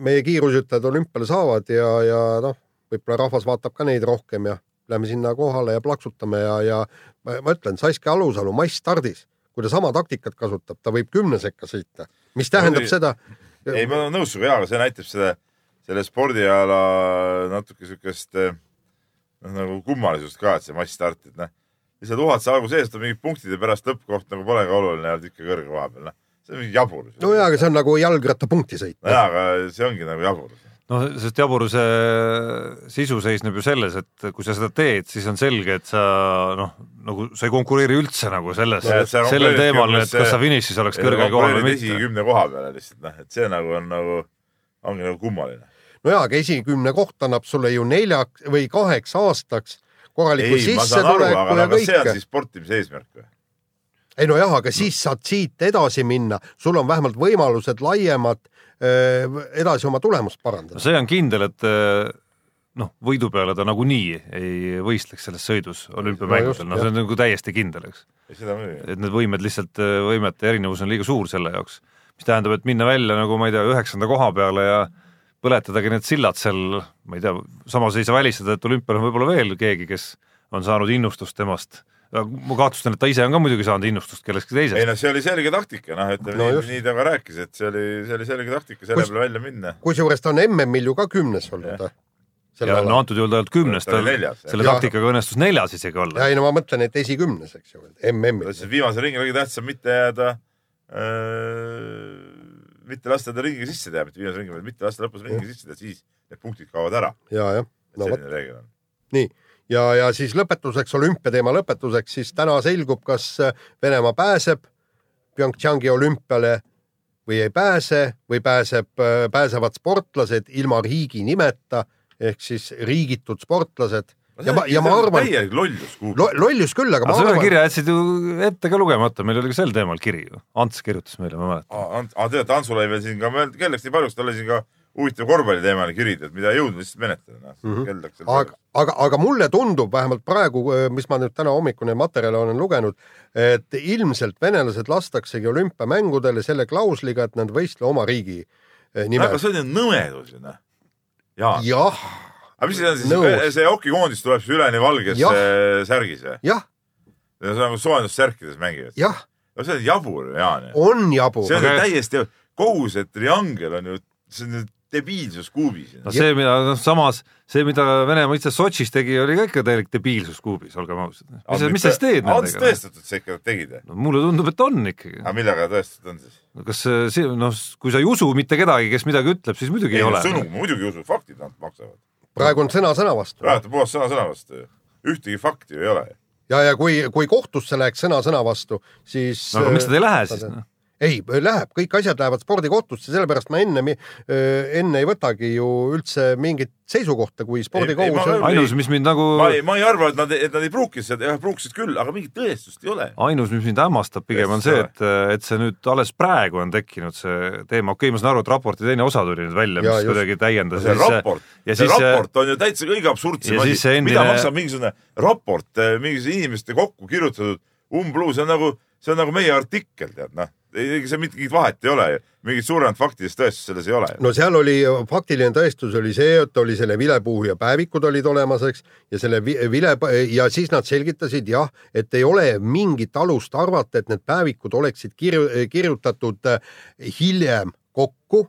meie kiirusutajad olümpiale saavad ja, ja noh, võib-olla rahvas vaatab ka neid rohkem ja lähme sinna kohale ja plaksutame ja, ja ma, ma ütlen, Saskia Alusalu massstardis, kui ta sama taktikat kasutab, ta võib kümne sekka sõita, mis tähendab Oli... seda. ei, ma olen nõus sinuga, aga see näitab seda, selle spordiala natuke siukest noh, nagu kummalisust ka, et see massstart, et noh, lihtsalt uhad sa algul sees, et mingid punktid ja pärast lõppkoht nagu pole ka oluline, oled ikka kõrge koha peal, noh see on mingi jabur. no jaa, aga see on nagu jalgrattapunkti sõit. no jaa, aga see ongi nagu jabur. noh, sest jaburuse sisu seisneb ju selles, et kui sa seda teed, siis on selge, et sa noh, nagu sa ei konkureeri üldse nagu selles No, no, sellel teemal, et kas sa finišis oleks kõrgel kohal või mitte. esikümne koha peale lihtsalt noh, et see nagu on nagu, ongi nagu kummaline. no jaa, aga esikümne koht annab sulle ju neljaks või kaheks aastaks korraliku sissetuleku aga ja no, kas see on kõike. siis sportimise eesmärk või? Ei no jah, aga siis saad siit edasi minna, sul on vähemalt võimalused laiemad edasi oma tulemust no parandada. see on kindel, et noh, võidu peale ta nagunii ei võistleks selles sõidus olümpiamängudel, no see on nagu täiesti kindel, eks. Et need võimed lihtsalt, võimete erinevus on liiga suur selle jaoks, mis tähendab, et minna välja nagu ma ei tea, üheksanda koha peale ja põletadagi need sillad seal, ma ei tea, samas ei saa välistada, et olümpial on võib-olla veel keegi, kes on saanud innustust temast. Ma kahtlustan, et ta ise on ka muidugi saanud innustust kellestki ei teisest. no see oli selge taktika, noh, ütleme No nii, nii ta ka rääkis, et see oli, see oli selge taktika selle peale välja minna. kusjuures ta on MM-il ju ka kümnes olnud. ja no antud juhul ta ei olnud kümnes, Ta oli neljas, selle Ja- taktikaga õnnestus neljas isegi olla ja. ei no ma mõtlen, et esikümnes, eks ju, MM-il viimasel ringil oli tähtsam mitte jääda äh,, mitte lasta ta ringi sisse teha, mitte viimasel ringil, vaid mitte lasta lõpus ringi sisse teha, siis need punktid kaovad ära. ja, jah. no vot, selline reegel on. nii ja, ja siis lõpetuseks olümpiateema lõpetuseks, siis täna selgub, kas äh, Venemaa pääseb PyeongChangi olümpiale või ei pääse või pääseb, pääsevad sportlased ilma riigi nimeta ehk siis riigitud sportlased ja ma, ja ma arvan, täielik lollus kuhugi lo,. lollus küll, aga aga ühe arvan, kirja jätsid ju ette ka lugemata, meil oli ka sel teemal kiri ju, Ants kirjutas meile, ma mäletan. aa, tead, Antsul oli veel siin ka, kell läks nii paljuks, tal oli siin ka huvitav korvpalliteemaline kiri, et mida ei jõudnud lihtsalt menetleda, noh mm -hmm., aga, aga, aga mulle tundub vähemalt praegu, mis ma nüüd täna hommikul neid materjale olen lugenud, et ilmselt venelased lastaksegi olümpiamängudele selle klausliga, et nad võistle oma riigi eh, aga nimel. see on ju nõmedus ju noh. jah, aga mis see on siis see hokikoondis tuleb siis üleni valges äh, särgis või? jah, see on nagu soojendussärkides mängivad. jah, no see on jabur Jaan. on jabu. see on Aga- täiesti, kogu see triangel on ju, see on ju debiilsus kuubis. no see, mida noh, samas see, mida Venemaa ise Sotšis tegi, oli ka ikka täielik debiilsus kuubis, olgem ausad. mis sa, mis sa siis teed nendega? tõestatud, sa ikka tegid või? no mulle tundub, et on ikkagi. aga millega tõestatud on siis? no kas see- see, noh, kui sa ei usu mitte kedagi, kes midagi ütleb, siis muidugi ei, ei ole. sõnu, muidugi usu, faktid nad maksavad. praegu on sõna sõna vastu. praegu on puhas sõna sõna vastu ju. ühtegi fakti ju ei ole. ja, ja kui, kui kohtusse läheks sõna sõna vastu, siis. no aga miks nad ei lähe siis? noh? ei, läheb, kõik asjad lähevad spordikohtusse, sellepärast ma enne, enne ei võtagi ju üldse mingit seisukohta, kui spordikohus ma- ainus, mis mind nagu, ma ei, ma ei arva, et nad, et nad ei pruukinud seda, jah, pruukisid küll, aga mingit tõestust ei ole. ainus, mis mind hämmastab pigem on see, et, et see nüüd alles praegu on tekkinud see teema, okei okay,, ma saan aru, et raporti teine osa tuli nüüd välja, mis just. kuidagi täiendas. see raport, ja see siis raport on ju täitsa kõige absurdsem see endine- mida maksab mingisugune raport, mingisuguse inimeste kokku kirjutatud umbluu, see on nagu, see on nagu meie artikkel, tead noh, ega seal mingit vahet ei ole ju, mingit suuremat faktilist tõestust selles ei ole. no seal oli faktiline tõestus oli see, et oli selle vilepuhuja päevikud olid olemas, eks, ja selle vi- vile ja siis nad selgitasid jah, et ei ole mingit alust arvata, et need päevikud oleksid kirju, kirjutatud äh, hiljem kokku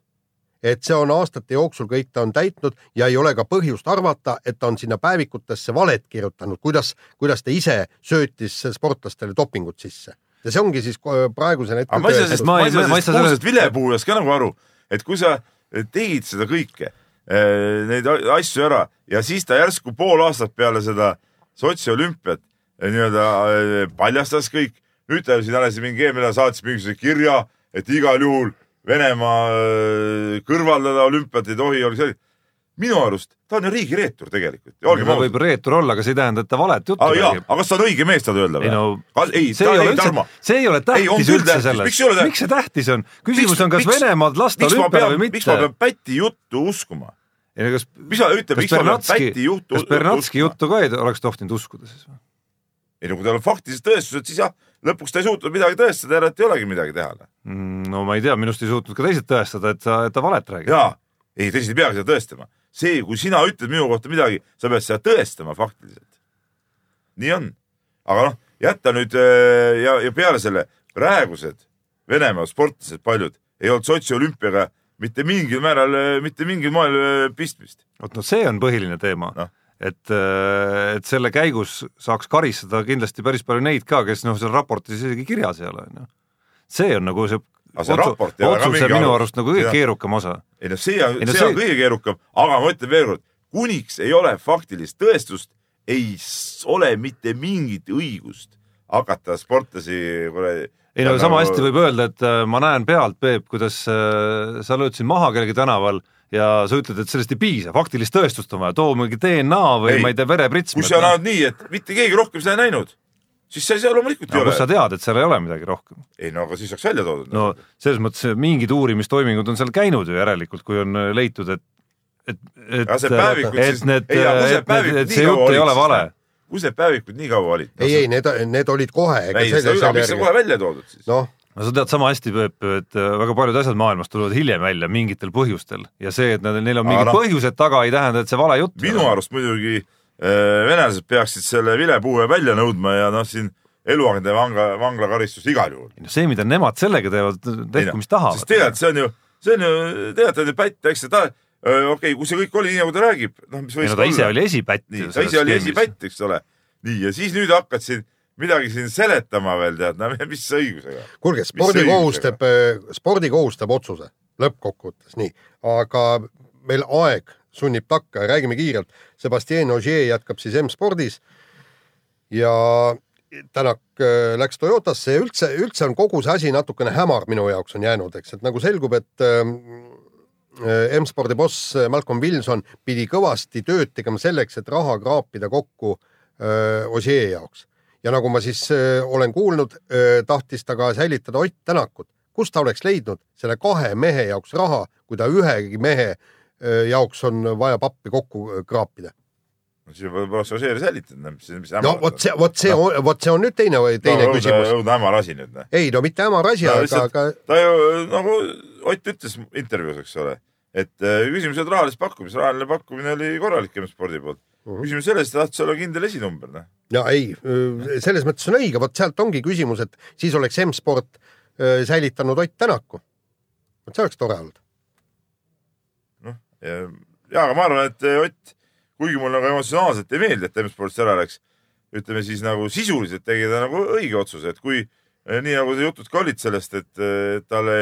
et see on aastate jooksul kõik ta on täitnud ja ei ole ka põhjust arvata, et ta on sinna päevikutesse valet kirjutanud, kuidas, kuidas ta ise söötis sportlastele dopingut sisse. Ja see ongi siis ko- praegusel hetkel ma ei saa sellest, ma ei- saa sellest kuulsast vilepuhujast ka nagu aru, et kui sa tegid seda kõike, neid a- asju ära ja siis ta järsku pool aastat peale seda Sotši olümpiat nii-öelda paljastas kõik, nüüd ta siin alles mingi eelmine nädal saatis mingisuguse kirja, et igal juhul Venemaa kõrvaldada olümpiat ei tohi, oli see minu arust ta on ju riigireetur tegelikult. ta võib. reetur olla, aga see ei tähenda, et ta valet juttu Ah, räägib. aga kas ta on õige mees seda öelda või ei no ei, see ei ole ei, üldse, see ei ole Ei, tähtis küll üldse tähtis. selles. Miks ei miks see tähtis on? küsimus Miks- on, kas Venemaad lasta olümpiale või miks ma mitte pean Päti juttu uskuma? ei no kas, mis sa ütled, miks ma pean Päti, juttu kas Bernatski? juttu ka ei oleks tohtinud uskuda siis või? ei no kui tal on faktilised tõestused, siis jah, lõpuks ta ei suutnud midagi tõestada, järelikult ei olegi midagi teha. Mm, no ma ei tea, minust ei suutnud ka teised tõestada, et ta, et ta valet räägib. jaa, ei teised ei peagi seda tõestama. see, kui sina ütled minu kohta midagi, sa pead seda tõestama faktiliselt. nii on. aga noh, jätta nüüd äh, ja, ja peale selle praegused Venemaa sportlased, paljud ei olnud Sotši olümpiaga mitte mingil määral, mitte mingil moel äh, pistmist. vot noh, see on põhiline teema Noh. et, et selle käigus saaks karistada kindlasti päris palju neid ka, kes noh, seal raportis isegi kirjas ei ole, onju. see on nagu see aga see raport ei ole ka mingi minu alus. arust nagu kõige Jah. keerukam osa. ei no see on, see see- on kõige keerukam, aga ma ütlen veel kord, kuniks ei ole faktilist tõestust, ei ole mitte mingit õigust hakata sportlasi kuradi. ei no sama hästi võib öelda, et äh, ma näen pealt, Peep, kuidas äh, sa lööd siin maha kellegi tänaval ja sa ütled, et sellest ei piisa, faktilist tõestust on vaja, too mingi DNA või Ei. ma ei tea, vereprits. kui sa oled nii, et mitte keegi rohkem seda ei näinud, siis sa ei saa loomulikult ei no ole kust sa. tead, et seal ei ole midagi rohkem? ei no aga siis oleks välja toodud. no selles mõttes mingid uurimistoimingud on seal käinud ju järelikult, kui on äh, leitud, et et, et see päevikud et siis- need, ei, see et, et nii see kaua jutt ei ole vale noh?. kus need päevikud nii kaua olid? ei, ei, need, need olid kohe. ei, seda üle, miks sa kohe välja toodud siis? noh, no sa tead sama hästi, Peep, et äh, väga paljud asjad maailmas tulevad hiljem välja mingitel põhjustel ja see, et nad, neil on mingid noh- põhjused taga, ei tähenda, et see vale jutt. minu arust muidugi äh, venelased peaksid selle vilepuue välja nõudma ja noh, siin eluaegade vangla, vanglakaristus igal juhul. no see, mida nemad sellega teevad, tehku mis tahavad. sest tegelikult see on ju, see on ju, tegelikult on ju pätt, eks ta, okei okay,, kui see kõik oli nii, nagu ta räägib, noh, mis ei võis no ta ise oli esipätt. nii, ta ise oli esipätt, eks ole. nii, ja siis nüüd hakkad siin midagi siin seletama veel, tead, no mis õigusega. kuulge, spordi kohustab, spordi kohustab otsuse lõppkokkuvõttes, nii, aga meil aeg sunnib takka ja räägime kiirelt. Sebastian Ogier jätkab siis M-spordis ja Tänak äh, läks Toyotasse ja üldse, üldse on kogu see asi natukene hämar minu jaoks on jäänud, eks, et nagu selgub, et äh, M-spordi boss Malcolm Wilson pidi kõvasti tööd tegema selleks, et raha kraapida kokku äh, Ogier jaoks ja nagu ma siis äh, olen kuulnud äh,, tahtis ta ka säilitada Ott Tänakut. kust ta oleks leidnud selle kahe mehe jaoks raha, kui ta ühegi mehe äh, jaoks on vaja pappi kokku äh, kraapida? siis võib-olla Ožeeri säilitanud, mis, mis no vot see, vot see, vot see on nüüd teine, teine no, küsimus. õudne hämar asi nüüd, ei no mitte hämar asi, No aga, aga ta ju nagu Ott ütles intervjuus, eks ole, et äh, küsimus ei olnud rahalises pakkumises, rahaline pakkumine oli korralik M-spordi poolt. küsimus selles, et ta tahtis olla kindel esinumber, noh. ja ei, selles mõttes on õige, vot sealt ongi küsimus, et siis oleks M-sport öö, säilitanud Ott Tänaku. vot see oleks tore olnud. Ja, aga ma arvan, et äh, Ott, kuigi mulle nagu emotsionaalselt ei meeldi, et M-spordist ära läks, ütleme siis nagu sisuliselt tegi ta nagu õige otsuse, et kui äh, nii nagu see jutud ka olid sellest, et äh, talle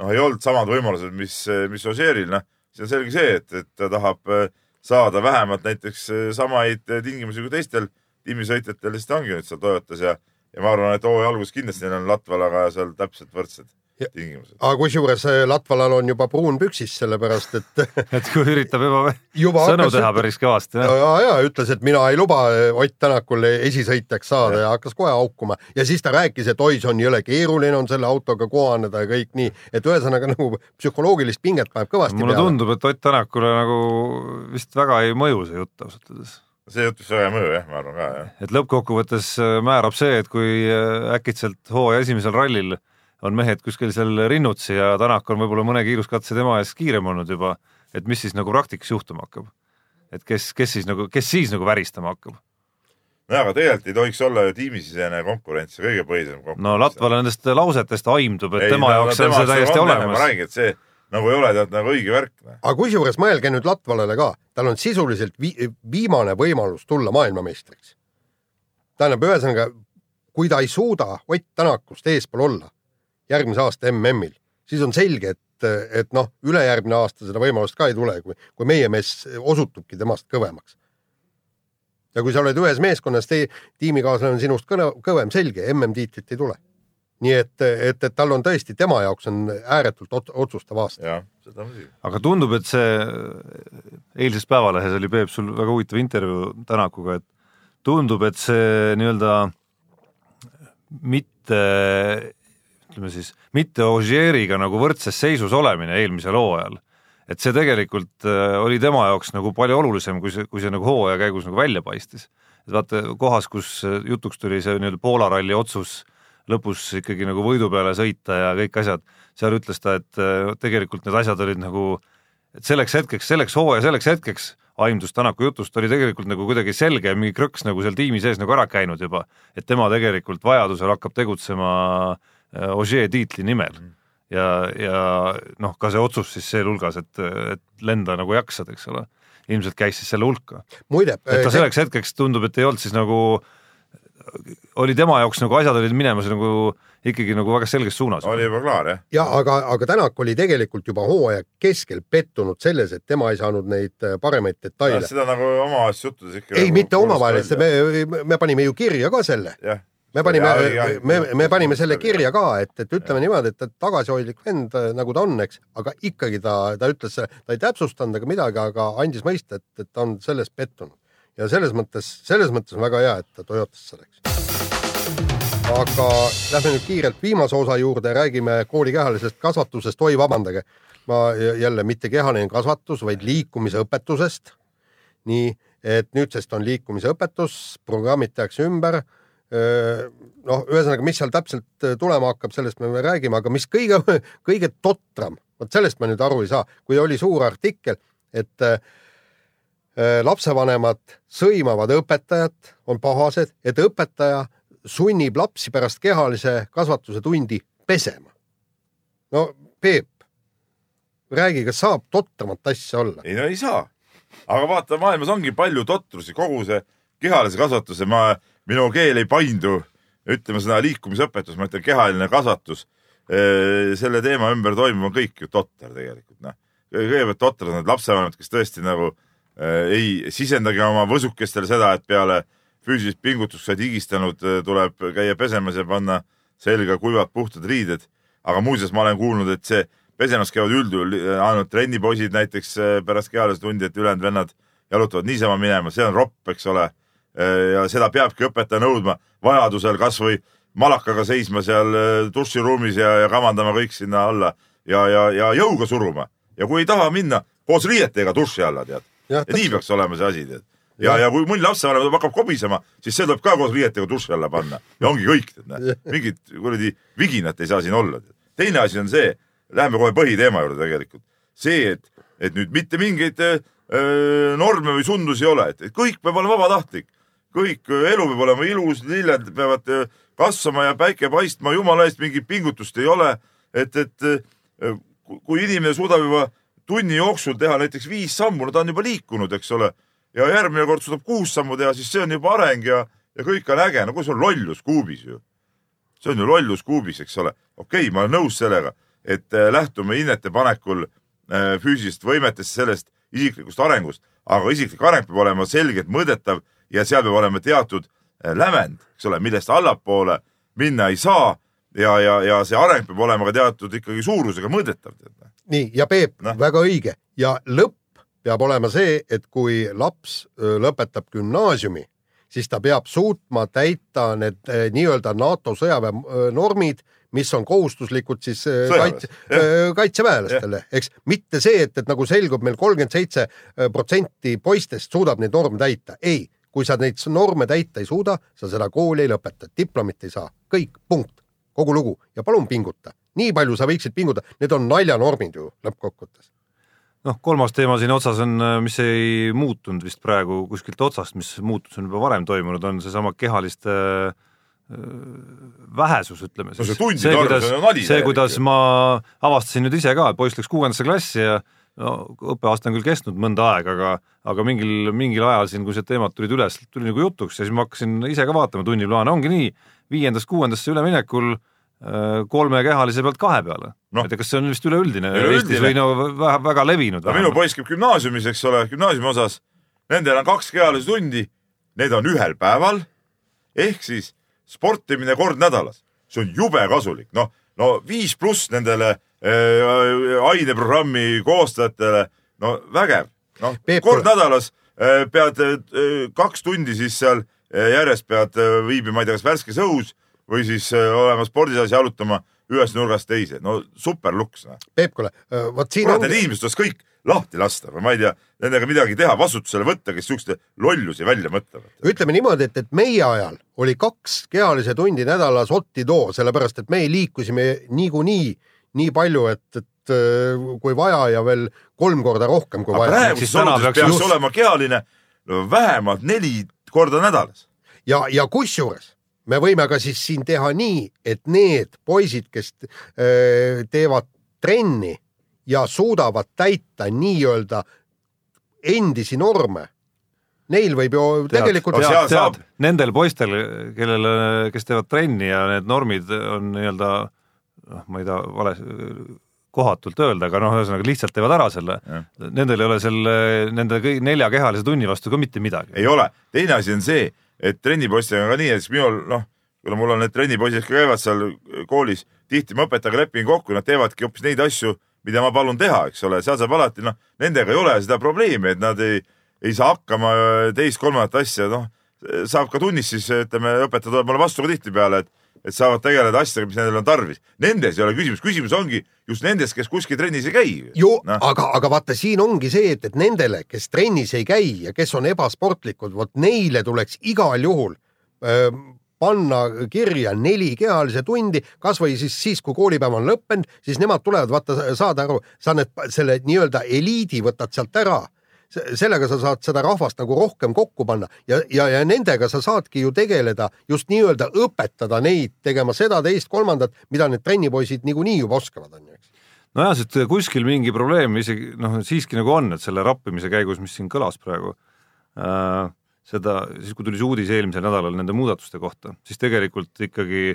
noh, ei olnud samad võimalused, mis, mis Ožeeril, noh, see on selge see, et, et ta tahab saada vähemalt näiteks samaid tingimusi kui teistel tiimisõitjatel, siis ta ongi nüüd seal Toyotas ja, ja ma arvan, et hooaja alguses kindlasti neil on Latvalaga seal täpselt võrdsed tingimused. aga kusjuures äh, Latvalal on juba pruun püksis, sellepärast et et kui üritab juba juba sõnu hakkas teha päris kõvasti, ja, jah. ja ütles, et mina ei luba äh, Ott Tänakul esisõitjaks saada ja. ja hakkas kohe haukuma ja siis ta rääkis, et oi, see on jõle keeruline on selle autoga kohaneda ja kõik nii, et ühesõnaga nagu psühholoogilist pinget paneb kõvasti mulle peale. tundub, et Ott Tänakule nagu vist väga ei mõju see jutt ausalt öeldes. see jutt vist väga ei mõju jah, ma arvan ka jah. et lõppkokkuvõttes äh, määrab see, et kui äh, äkitselt hooaja esimesel rallil on mehed kuskil seal rinnutsi ja Tänak on võib-olla mõne kiiruskatse tema ees kiirem olnud juba, et mis siis nagu praktikas juhtuma hakkab? et kes, kes siis nagu, kes siis nagu väristama hakkab? nojah, aga tegelikult ei tohiks olla ju tiimisisene konkurents kõige põhilisem konkurents. no Latval nendest lausetest aimdub, et tema jaoks on see täiesti ma olemas. räägin, et see nagu ei ole tead nagu õige värk. aga kusjuures mõelge nüüd Latvalale ka, tal on sisuliselt vi viimane võimalus tulla maailmameistriks. tähendab, ühesõnaga, kui ta ei suuda Ott Tänakust eespool olla järgmise aasta MM-il, siis on selge, et, et noh, ülejärgmine aasta seda võimalust ka ei tule, kui, kui meie mees osutubki temast kõvemaks. ja kui sa oled ühes meeskonnas, tiimikaaslane on sinust kõne, kõvem, selge, MM-tiitlit ei tule. nii et, et, et tal on tõesti, tema jaoks on ääretult ot otsustav aasta. aga tundub, et see eilses Päevalehes oli Peep sul väga huvitav intervjuu Tänakuga, et tundub, et see nii-öelda mitte ütleme siis, mitte Ogieriga nagu võrdses seisus olemine eelmisel hooajal, et see tegelikult äh, oli tema jaoks nagu palju olulisem, kui see, kui see nagu hooaja käigus nagu välja paistis. et vaata kohas, kus äh, jutuks tuli see nii-öelda Poola ralli otsus lõpus ikkagi nagu võidu peale sõita ja kõik asjad, seal ütles ta, et äh, tegelikult need asjad olid nagu, et selleks hetkeks, selleks hooaja selleks hetkeks aimdus Tänaku jutust oli tegelikult nagu kuidagi selge ja mingi krõks nagu seal tiimi sees nagu ära käinud juba, et tema tegelikult vajadusel hakkab tegutsema äh, Ogier tiitli nimel ja, ja noh, ka see otsus siis sealhulgas, et, et lenda nagu jaksad, eks ole, ilmselt käis siis selle hulka. et ta selleks hetkeks tundub, et ei olnud siis nagu oli tema jaoks nagu asjad olid minemas nagu ikkagi nagu väga selges suunas. oli juba klaar jah. ja aga, aga Tänak oli tegelikult juba hooaja keskel pettunud selles, et tema ei saanud neid äh, paremaid detaile. seda nagu omavahelistes juttudes ikka. ei, mitte omavahelistes, me, me panime ju kirja ka selle. Me panime, me, me panime selle kirja ka, et, et ütleme niimoodi, et, et tagasihoidlik vend äh, nagu ta on, eks, aga ikkagi ta, ta ütles, ta ei täpsustanud ega midagi, aga andis mõista, et, et ta on selles pettunud. ja selles mõttes, selles mõttes on väga hea, et ta Toyotasse läks aga lähme nüüd kiirelt viimase osa juurde, räägime kooli kehalisest kasvatusest, oi vabandage, ma jälle mitte kehaline kasvatus, vaid liikumisõpetusest. nii, et nüüdsest on liikumisõpetus, programmid tehakse ümber. Noh, ühesõnaga, mis seal täpselt tulema hakkab, sellest me räägime, aga mis kõige, kõige totram, vot sellest ma nüüd aru ei saa, kui oli suur artikkel, et lapsevanemad sõimavad õpetajat, on pahased, et õpetaja sunnib lapsi pärast kehalise kasvatuse tundi pesema. no Peep, räägi, kas saab totramat asja olla? ei no ei saa. aga vaata, maailmas ongi palju totrusi, kogu see kehalise kasvatuse, ma, minu keel ei paindu ütleme seda liikumisõpetus, ma ütlen kehaline kasvatus. selle teema ümber toimub, on kõik ju totter tegelikult, noh. kõigepealt totrad on need lapsevanemad, kes tõesti nagu äh, ei sisendagi oma võsukestele seda, et peale füüsilist pingutust sa oled higistanud, äh, tuleb käia pesemas ja panna selga kuivad puhtad riided. aga muuseas, ma olen kuulnud, et see pesemas käivad üldjuhul ainult trennipoisid näiteks pärast kehalist tundi, et ülejäänud vennad jalutavad niisama minema, see on ropp, eks ole. Ja seda peabki õpetaja nõudma, vajadusel kasvõi malakaga seisma seal duširuumis ja, ja kamandama kõik sinna alla ja, ja, ja jõuga suruma. ja kui ei taha minna, koos riietega duši alla, tead. ja nii peaks olema see asi, tead. Ja, ja kui mõni lapsevanem hakkab kobisema, siis see tuleb ka koos riietega duši alla panna. Ja ongi kõik, mingit kuradi viginat ei saa siin olla. teine asi on see, läheme kohe põhiteema juurde tegelikult, see, et, et nüüd mitte mingeid öö, norme või sundusi ei ole, et kõik peab olema vabatahtlik, kõik elu peab olema ilus, lilled peavad kasvama ja päike paistma, jumala eest mingit pingutust ei ole, et, et kui inimene suudab juba tunni jooksul teha näiteks viis sammu, no ta on juba liikunud, eks ole ja järgmine kord suudab kuus sammu teha, siis see on juba areng ja, ja kõik on äge. no kus on lollus kuubis ju? see on ju lollus kuubis, eks ole. okei okay,, ma olen nõus sellega, et äh, lähtume hinnete panekul äh, füüsilist võimetest, sellest isiklikust arengust, aga isiklik areng peab olema selgelt mõõdetav ja seal peab olema teatud äh, lävend, eks ole, millest allapoole minna ei saa. Ja, ja, ja see areng peab olema ka teatud ikkagi suurusega mõõdetav. nii ja Peep no., väga õige. Ja lõpp peab olema see, et kui laps lõpetab gümnaasiumi, siis ta peab suutma täita need nii-öelda NATO sõjaväe normid, mis on kohustuslikud siis kaitse, kaitseväelastele, eks mitte see, et, et nagu selgub meil kolmkümmend seitse protsenti poistest suudab neid norme täita, ei, kui sa neid norme täita ei suuda, sa seda kooli ei lõpeta, diplomit ei saa, kõik, punkt, kogu lugu. Ja palun pinguta, nii palju sa võiksid pingutada, need on naljanormid ju lõppkokkuvõttes. Noh, kolmas teema siin otsas on, mis ei muutunud vist praegu kuskilt otsast, mis muutus on juba varem toimunud, on seesama kehaliste äh, vähesus, ütleme siis. no see arv, see on nali. see, kuidas ma avastasin nüüd ise ka, et poiss läks kuuendasse klassi ja no õppeaasta on küll kestnud mõnda aega, aga, aga mingil, mingil ajal siin, kui see teemad tulid üles, tuli nagu jutuks ja siis ma hakkasin ise ka vaatama tunniplaane, ongi nii, viiendast-kuuendasse üleminekul Äh, kolme kehalise pealt kahe peale. No.. et kas see on vist üleüldine Eestis või no väga, väga levinud? no minu poiss käib gümnaasiumis, eks ole, gümnaasiumi osas, nendel on kaks kehalise tundi, need on ühel päeval. Ehk siis sportimine kord nädalas, see on jube kasulik, noh, no viis pluss nendele aineprogrammi koostajatele, no vägev, noh, kord nädalas äh, pead äh, kaks tundi siis seal äh, järjest pead äh, viibima, ma ei tea, kas värskes õhus või siis äh, olema spordisas jalutama ühest nurgast teise, no super luks noh. Peep, kuule, äh, vot siin Kurat. Need inimesed tuleks kõik lahti lasta või ma ei tea, nendega midagi teha, vastutusele võtta, kes siukseid lollusi välja mõtlevad. ütleme niimoodi, et, et meie ajal oli kaks kehalise tundi nädalas otti too, sellepärast et me liikusime niikuinii nii palju, et, et äh, kui vaja ja veel kolm korda rohkem kui Aga vaja. praeguses oludes peaks, peaks just... olema kehaline no, vähemalt neli korda nädalas. ja, ja kusjuures me võime ka siis siin teha nii, et need poisid, kes öö, teevad trenni ja suudavad täita nii-öelda endisi norme, Neil võib ju Tead, tegelikult tead, saab- tead, nendel poistel, kellele, kes teevad trenni ja need normid on nii-öelda noh, ma ei taha vale, kohatult öelda, aga noh, ühesõnaga lihtsalt teevad ära selle. Nendel ei ole selle, nende kõik nelja kehalise tunni vastu ka mitte midagi. ei ole, teine asi on see, et trennipoistega on ka nii, et minul noh, kuna mul on need trennipoisid ka käivad seal koolis, tihti ma õpetajaga lepin kokku, nad teevadki hoopis neid asju, mida ma palun teha, eks ole, seal saab alati noh, nendega ei ole seda probleemi, et nad ei, ei saa hakkama teist-kolmandat asja, noh, saab ka tunnis siis ütleme, õpetaja tuleb mulle vastu ka tihtipeale, et et saavad tegeleda asjadega, mis nendel on tarvis. Nendes ei ole küsimus, küsimus ongi just nendes, kes kuskil trennis ei käi. ju no., aga, aga vaata, siin ongi see, et, et nendele, kes trennis ei käi ja kes on ebasportlikud, vot neile tuleks igal juhul öö, panna kirja neli kehalise tundi, kasvõi siis siis, kui koolipäev on lõppenud, siis nemad tulevad, vaata, saad aru, sa need, selle nii-öelda eliidi võtad sealt ära sellega sa saad seda rahvast nagu rohkem kokku panna ja, ja, ja nendega sa saadki ju tegeleda just nii-öelda õpetada neid tegema seda, teist, kolmandat, mida need trennipoisid niikuinii juba oskavad, on ju, eks. nojah, sest kuskil mingi probleem isegi noh, siiski nagu on, et selle rappimise käigus, mis siin kõlas praegu äh,, seda, siis kui tuli see uudis eelmisel nädalal nende muudatuste kohta, siis tegelikult ikkagi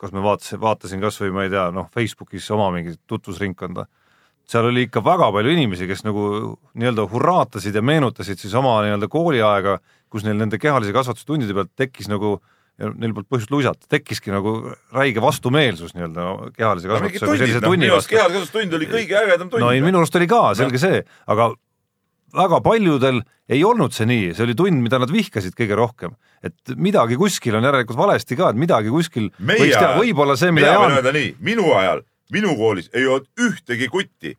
kas me vaatasin, vaatasin kas või ma ei tea, noh, Facebookis oma mingit tutvusringkonda, seal oli ikka väga palju inimesi, kes nagu nii-öelda hurraatasid ja meenutasid siis oma nii-öelda kooliaega, kus neil nende kehalise kasvatustundide pealt tekkis nagu ja neil polnud põhjust luisata, tekkiski nagu räige vastumeelsus nii-öelda kehalise no mingid kasvatuse või sellise tunni vastu. kehalekasvatustund oli kõige ägedam tund. no ei, minu arust oli ka, selge see, aga väga paljudel ei olnud see nii, see oli tund, mida nad vihkasid kõige rohkem. et midagi kuskil on järelikult valesti ka, et midagi kuskil meie võiks teha, võib-olla see, mida Jaan minu ajal, minu koolis ei olnud ühtegi kutti,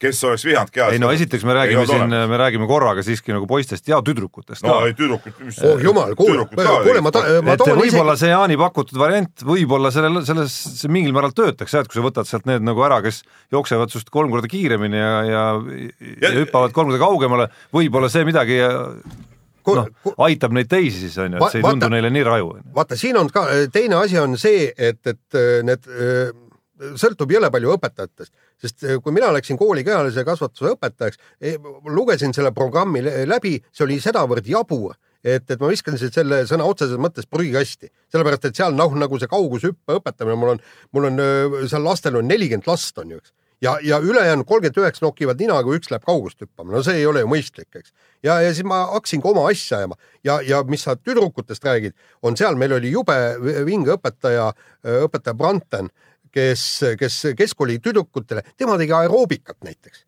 kes oleks vihanud kehas. ei no esiteks me räägime siin, me räägime korraga siiski nagu poistest ja tüdrukutest no ka ei tüdrukud, mis oh jumal, kuule, kuule, ma ma toon võib-olla isegi, see Jaani pakutud variant võib-olla sellel, selles see mingil määral töötaks jah, et kui sa võtad sealt need nagu ära, kes jooksevad sinust kolm korda kiiremini ja, ja, ja, ja hüppavad kolm korda kaugemale, võib-olla see midagi noh, aitab neid teisi siis on ju, et see ei Va- tundu vaata- neile nii raju. vaata, siin on ka teine asi on see, et, et äh, need öö, sõltub jõle palju õpetajatest, sest öö, kui mina läksin kooli kehalise kasvatuse õpetajaks, lugesin selle programmi lä- läbi, see oli sedavõrd jabur, et, et ma viskasin selle sõna otseses mõttes prügikasti, sellepärast et seal noh, nagu see kaugushüppe õpetamine, mul on, mul on seal lastel on nelikümmend last on ju, eks. Ja, ja ülejäänud kolmkümmend üheksa nokivad nina, kui üks läheb kaugust hüppama, no see ei ole ju mõistlik, eks. ja, ja siis ma hakkasin ka oma asja ajama. Ja, ja mis sa tüdrukutest räägid, on seal, meil oli jube vinge õpetaja, õpetaja Branten, kes, kes keskkooli tüdrukutele, tema tegi aeroobikat näiteks.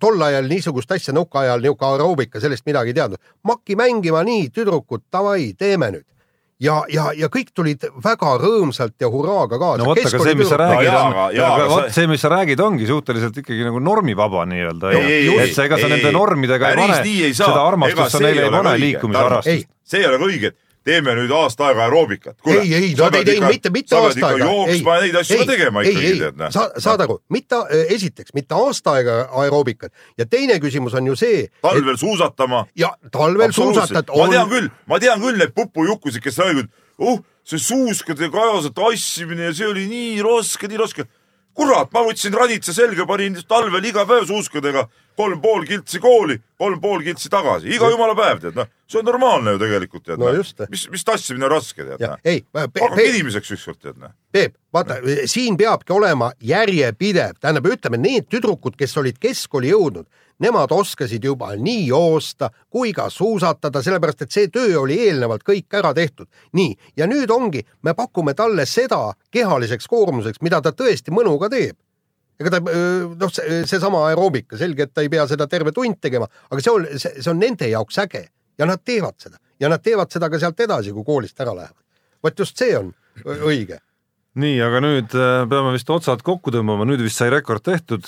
tol ajal niisugust asja nõukaajal, niisugune aeroobika, sellest midagi ei teadnud. makki mängima nii, tüdrukud, davai, teeme nüüd ja, ja, ja kõik tulid väga rõõmsalt ja hurraaga kaasa. no vot, aga see, mis sa räägid jaa, on aga-, vot see, mis sa räägid, ongi suhteliselt ikkagi nagu normivaba nii-öelda. Et sa, ega sa ei, nende normidega ei pane, nii ei saa. seda armastust sa neile ei pane, liikumisharrastust. see ei ole ka õige, et teeme nüüd aasta aega aeroobikat. ei, ei, nad ei teinud mitte, mitte aasta aega. jooksma ja neid asju ka tegema ikkagi tead noh. sa saad aru, mitte, esiteks mitte aasta aega aeroobikat ja teine küsimus on ju see, talvel suusatama. ja talvel suusatad ma tean küll, ma tean küll neid pupujukkusid, kes räägivad, oh, see suuskade kajase tassimine ja see oli nii raske, nii raske. kurat, ma võtsin raditsa selga, panin talvel iga päev suuskadega kolm pool kiltsi kooli, kolm pool kiltsi tagasi, iga jumala päev tead noh, see on normaalne ju tegelikult tead No noh. mis, mis tassimine on raske tead noh, ei, hakake inimeseks ükskord tead noh. Peep, vaata siin peabki olema järjepidev, tähendab, ütleme need tüdrukud, kes olid keskkooli jõudnud, nemad oskasid juba nii joosta kui ka suusatada, sellepärast et see töö oli eelnevalt kõik ära tehtud. nii, ja nüüd ongi, me pakume talle seda kehaliseks koormuseks, mida ta tõesti mõnuga teeb ega ta noh, seesama aeroobika, selge, et ta ei pea seda terve tund tegema, aga see on, see on nende jaoks äge ja nad teevad seda ja nad teevad seda ka sealt edasi, kui koolist ära lähevad. vot just see on õige nii, aga nüüd äh, peame vist otsad kokku tõmbama, nüüd vist sai rekord tehtud.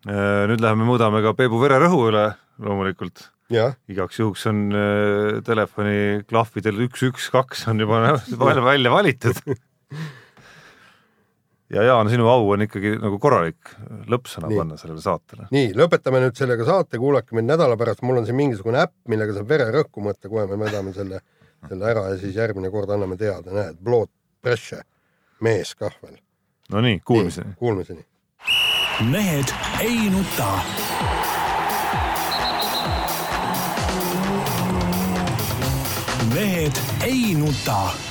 nüüd läheme mõõdame ka Peebu vererõhu üle loomulikult, igaks juhuks on äh, telefoni klahvidel üks, üks, kaks on juba välja valitud. ja Jaan, sinu au on ikkagi nagu korralik lõppsõna Nii. panna sellele saatele. nii lõpetame nüüd sellega saate, kuulake mind nädala pärast, mul on siin mingisugune äpp, millega saab vererõhku mõõta, kohe me mõõdame selle, selle ära ja siis järgmine kord anname teada, näed, blood pressure, mees kah veel. no nii, kuulmiseni. Kuulmiseni. mehed ei nuta mehed ei nuta